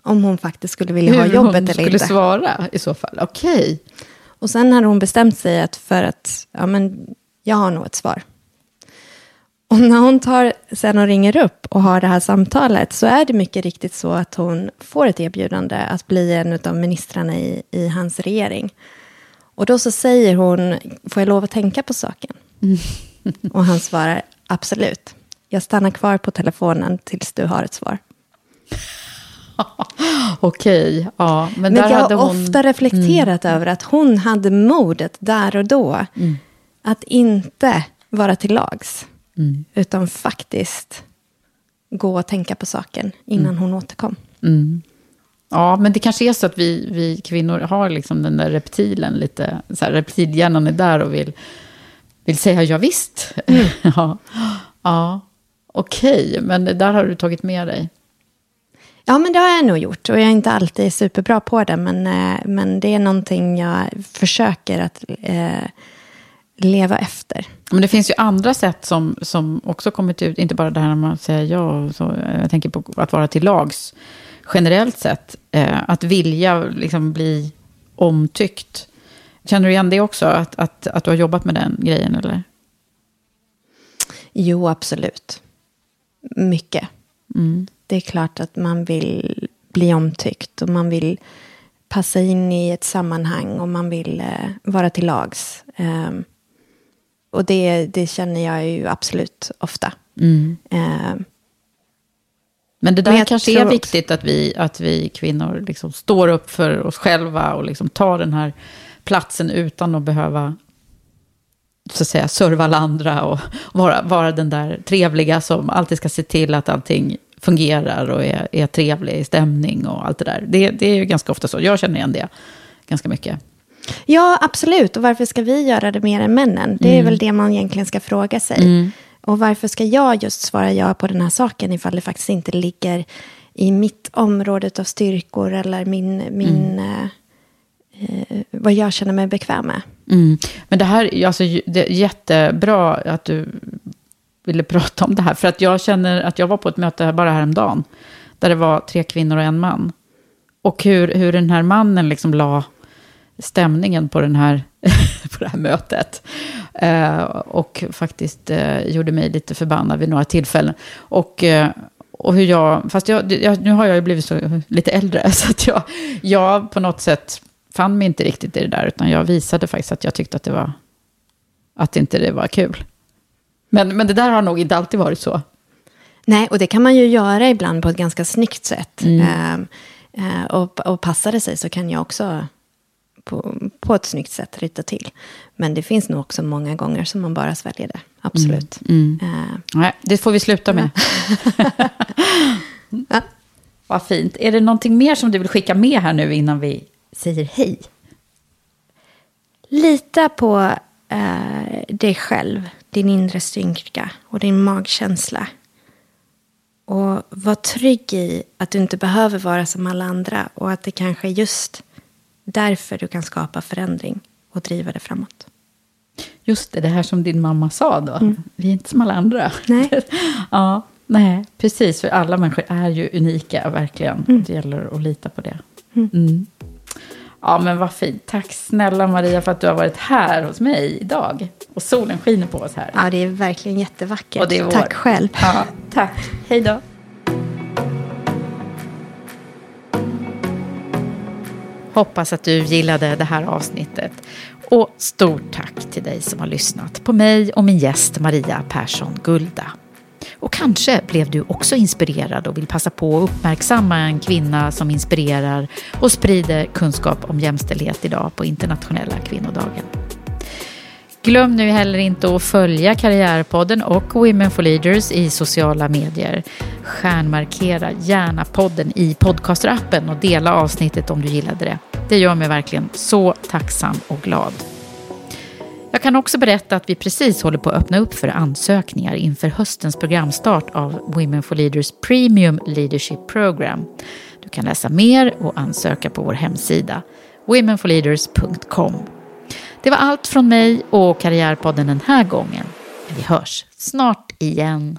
om hon faktiskt skulle vilja ha Hur jobbet hon eller skulle inte. svara i så fall. Okej. Och sen hade hon bestämt sig att för att, ja men, jag har nog ett svar. Och när hon tar sen och ringer upp och har det här samtalet så är det mycket riktigt så att hon får ett erbjudande att bli en av ministrarna i, i hans regering. Och då så säger hon, får jag lov att tänka på saken? Och han svarar, absolut. Jag stannar kvar på telefonen tills du har ett svar. Okej, ja. Men, Men där jag har hon... ofta reflekterat över att hon hade modet där och då att inte vara till lags. Utan faktiskt gå och tänka på saken innan hon återkom. Ja, men det kanske är så att vi, vi kvinnor har liksom den där reptilen lite, så här, reptilhjärnan är där och vill, vill säga ja visst. ja, ja. okej, men det där har du tagit med dig. Ja, men det har jag nog gjort. Och jag är inte alltid superbra på det. Men, eh, men det är någonting jag försöker att eh, leva efter. Men det finns ju andra sätt som, som också kommit ut, inte bara det här när man säger ja, så, jag tänker på att vara till lags generellt sett. Eh, att vilja liksom bli omtyckt. Känner du igen det också, att, att, att du har jobbat med den grejen? Eller? Jo, absolut. Mycket. Mm. Det är klart att man vill bli omtyckt och man vill passa in i ett sammanhang och man vill eh, vara till lags. Ehm, och det, det känner jag ju absolut ofta. Mm. Ehm, Men det där Men kanske är viktigt att vi, att vi kvinnor liksom står upp för oss själva och liksom tar den här platsen utan att behöva så att säga, serva alla andra och vara, vara den där trevliga som alltid ska se till att allting fungerar och är, är trevlig stämning och allt det där. Det, det är ju ganska ofta så. Jag känner igen det ganska mycket. Ja, absolut. Och varför ska vi göra det mer än männen? Det är väl det man egentligen ska fråga sig. Och varför ska jag just svara ja på den här saken ifall det faktiskt inte ligger i mitt område av styrkor eller min, min, eh, eh, vad jag känner mig bekväm med. Mm. Men det här alltså, det är jättebra att du ville prata om det här. För att jag känner att jag var på ett möte här bara häromdagen. Där det var tre kvinnor och en man. Och hur, hur den här mannen liksom la stämningen på, den här, på det här mötet. Eh, och faktiskt eh, gjorde mig lite förbannad vid några tillfällen. Och, eh, och hur jag, fast jag, jag, nu har jag ju blivit så lite äldre. Så att jag, jag på något sätt fann mig inte riktigt i det där. Utan jag visade faktiskt att jag tyckte att det var, att inte det var kul. Men, men det där har nog inte alltid varit så. Nej, och det kan man ju göra ibland på ett ganska snyggt sätt. Eh, eh, och, och passar det sig så kan jag också på, på ett snyggt sätt ryta till. Men det finns nog också många gånger som man bara sväljer det. Absolut. Eh, Nej, det får vi sluta med. Ja. Vad fint. Är det någonting mer som du vill skicka med här nu innan vi säger hej? lita på eh, dig själv, din inre styrka och din magkänsla. Och var trygg i att du inte behöver vara som alla andra och att det kanske är just därför du kan skapa förändring och driva det framåt. Just det, det här som din mamma sa då. Mm. Vi är inte som alla andra. Nej. ja, nej, precis. För alla människor är ju unika, verkligen. Mm. Det gäller att lita på det. Mm. mm. Ja, men vad fint. Tack snälla Maria för att du har varit här hos mig idag. Och solen skiner på oss här. Ja, det är verkligen jättevackert. Och det är tack själv. Ja, tack. Hej då. Hoppas att du gillade det här avsnittet. Och stort tack till dig som har lyssnat på mig och min gäst Maria Persson Gulda. Och kanske blev du också inspirerad och vill passa på att uppmärksamma en kvinna som inspirerar och sprider kunskap om jämställdhet idag på internationella kvinnodagen. Glöm nu heller inte att följa Karriärpodden och Women for Leaders i sociala medier. Stjärnmarkera gärna podden i podcasterappen och dela avsnittet om du gillade det. Det gör mig verkligen så tacksam och glad. Jag kan också berätta att vi precis håller på att öppna upp för ansökningar inför höstens programstart av Women for Leaders Premium Leadership Program. Du kan läsa mer och ansöka på vår hemsida womenforleaders.com. Det var allt från mig och Karriärpodden den här gången. Vi hörs snart igen.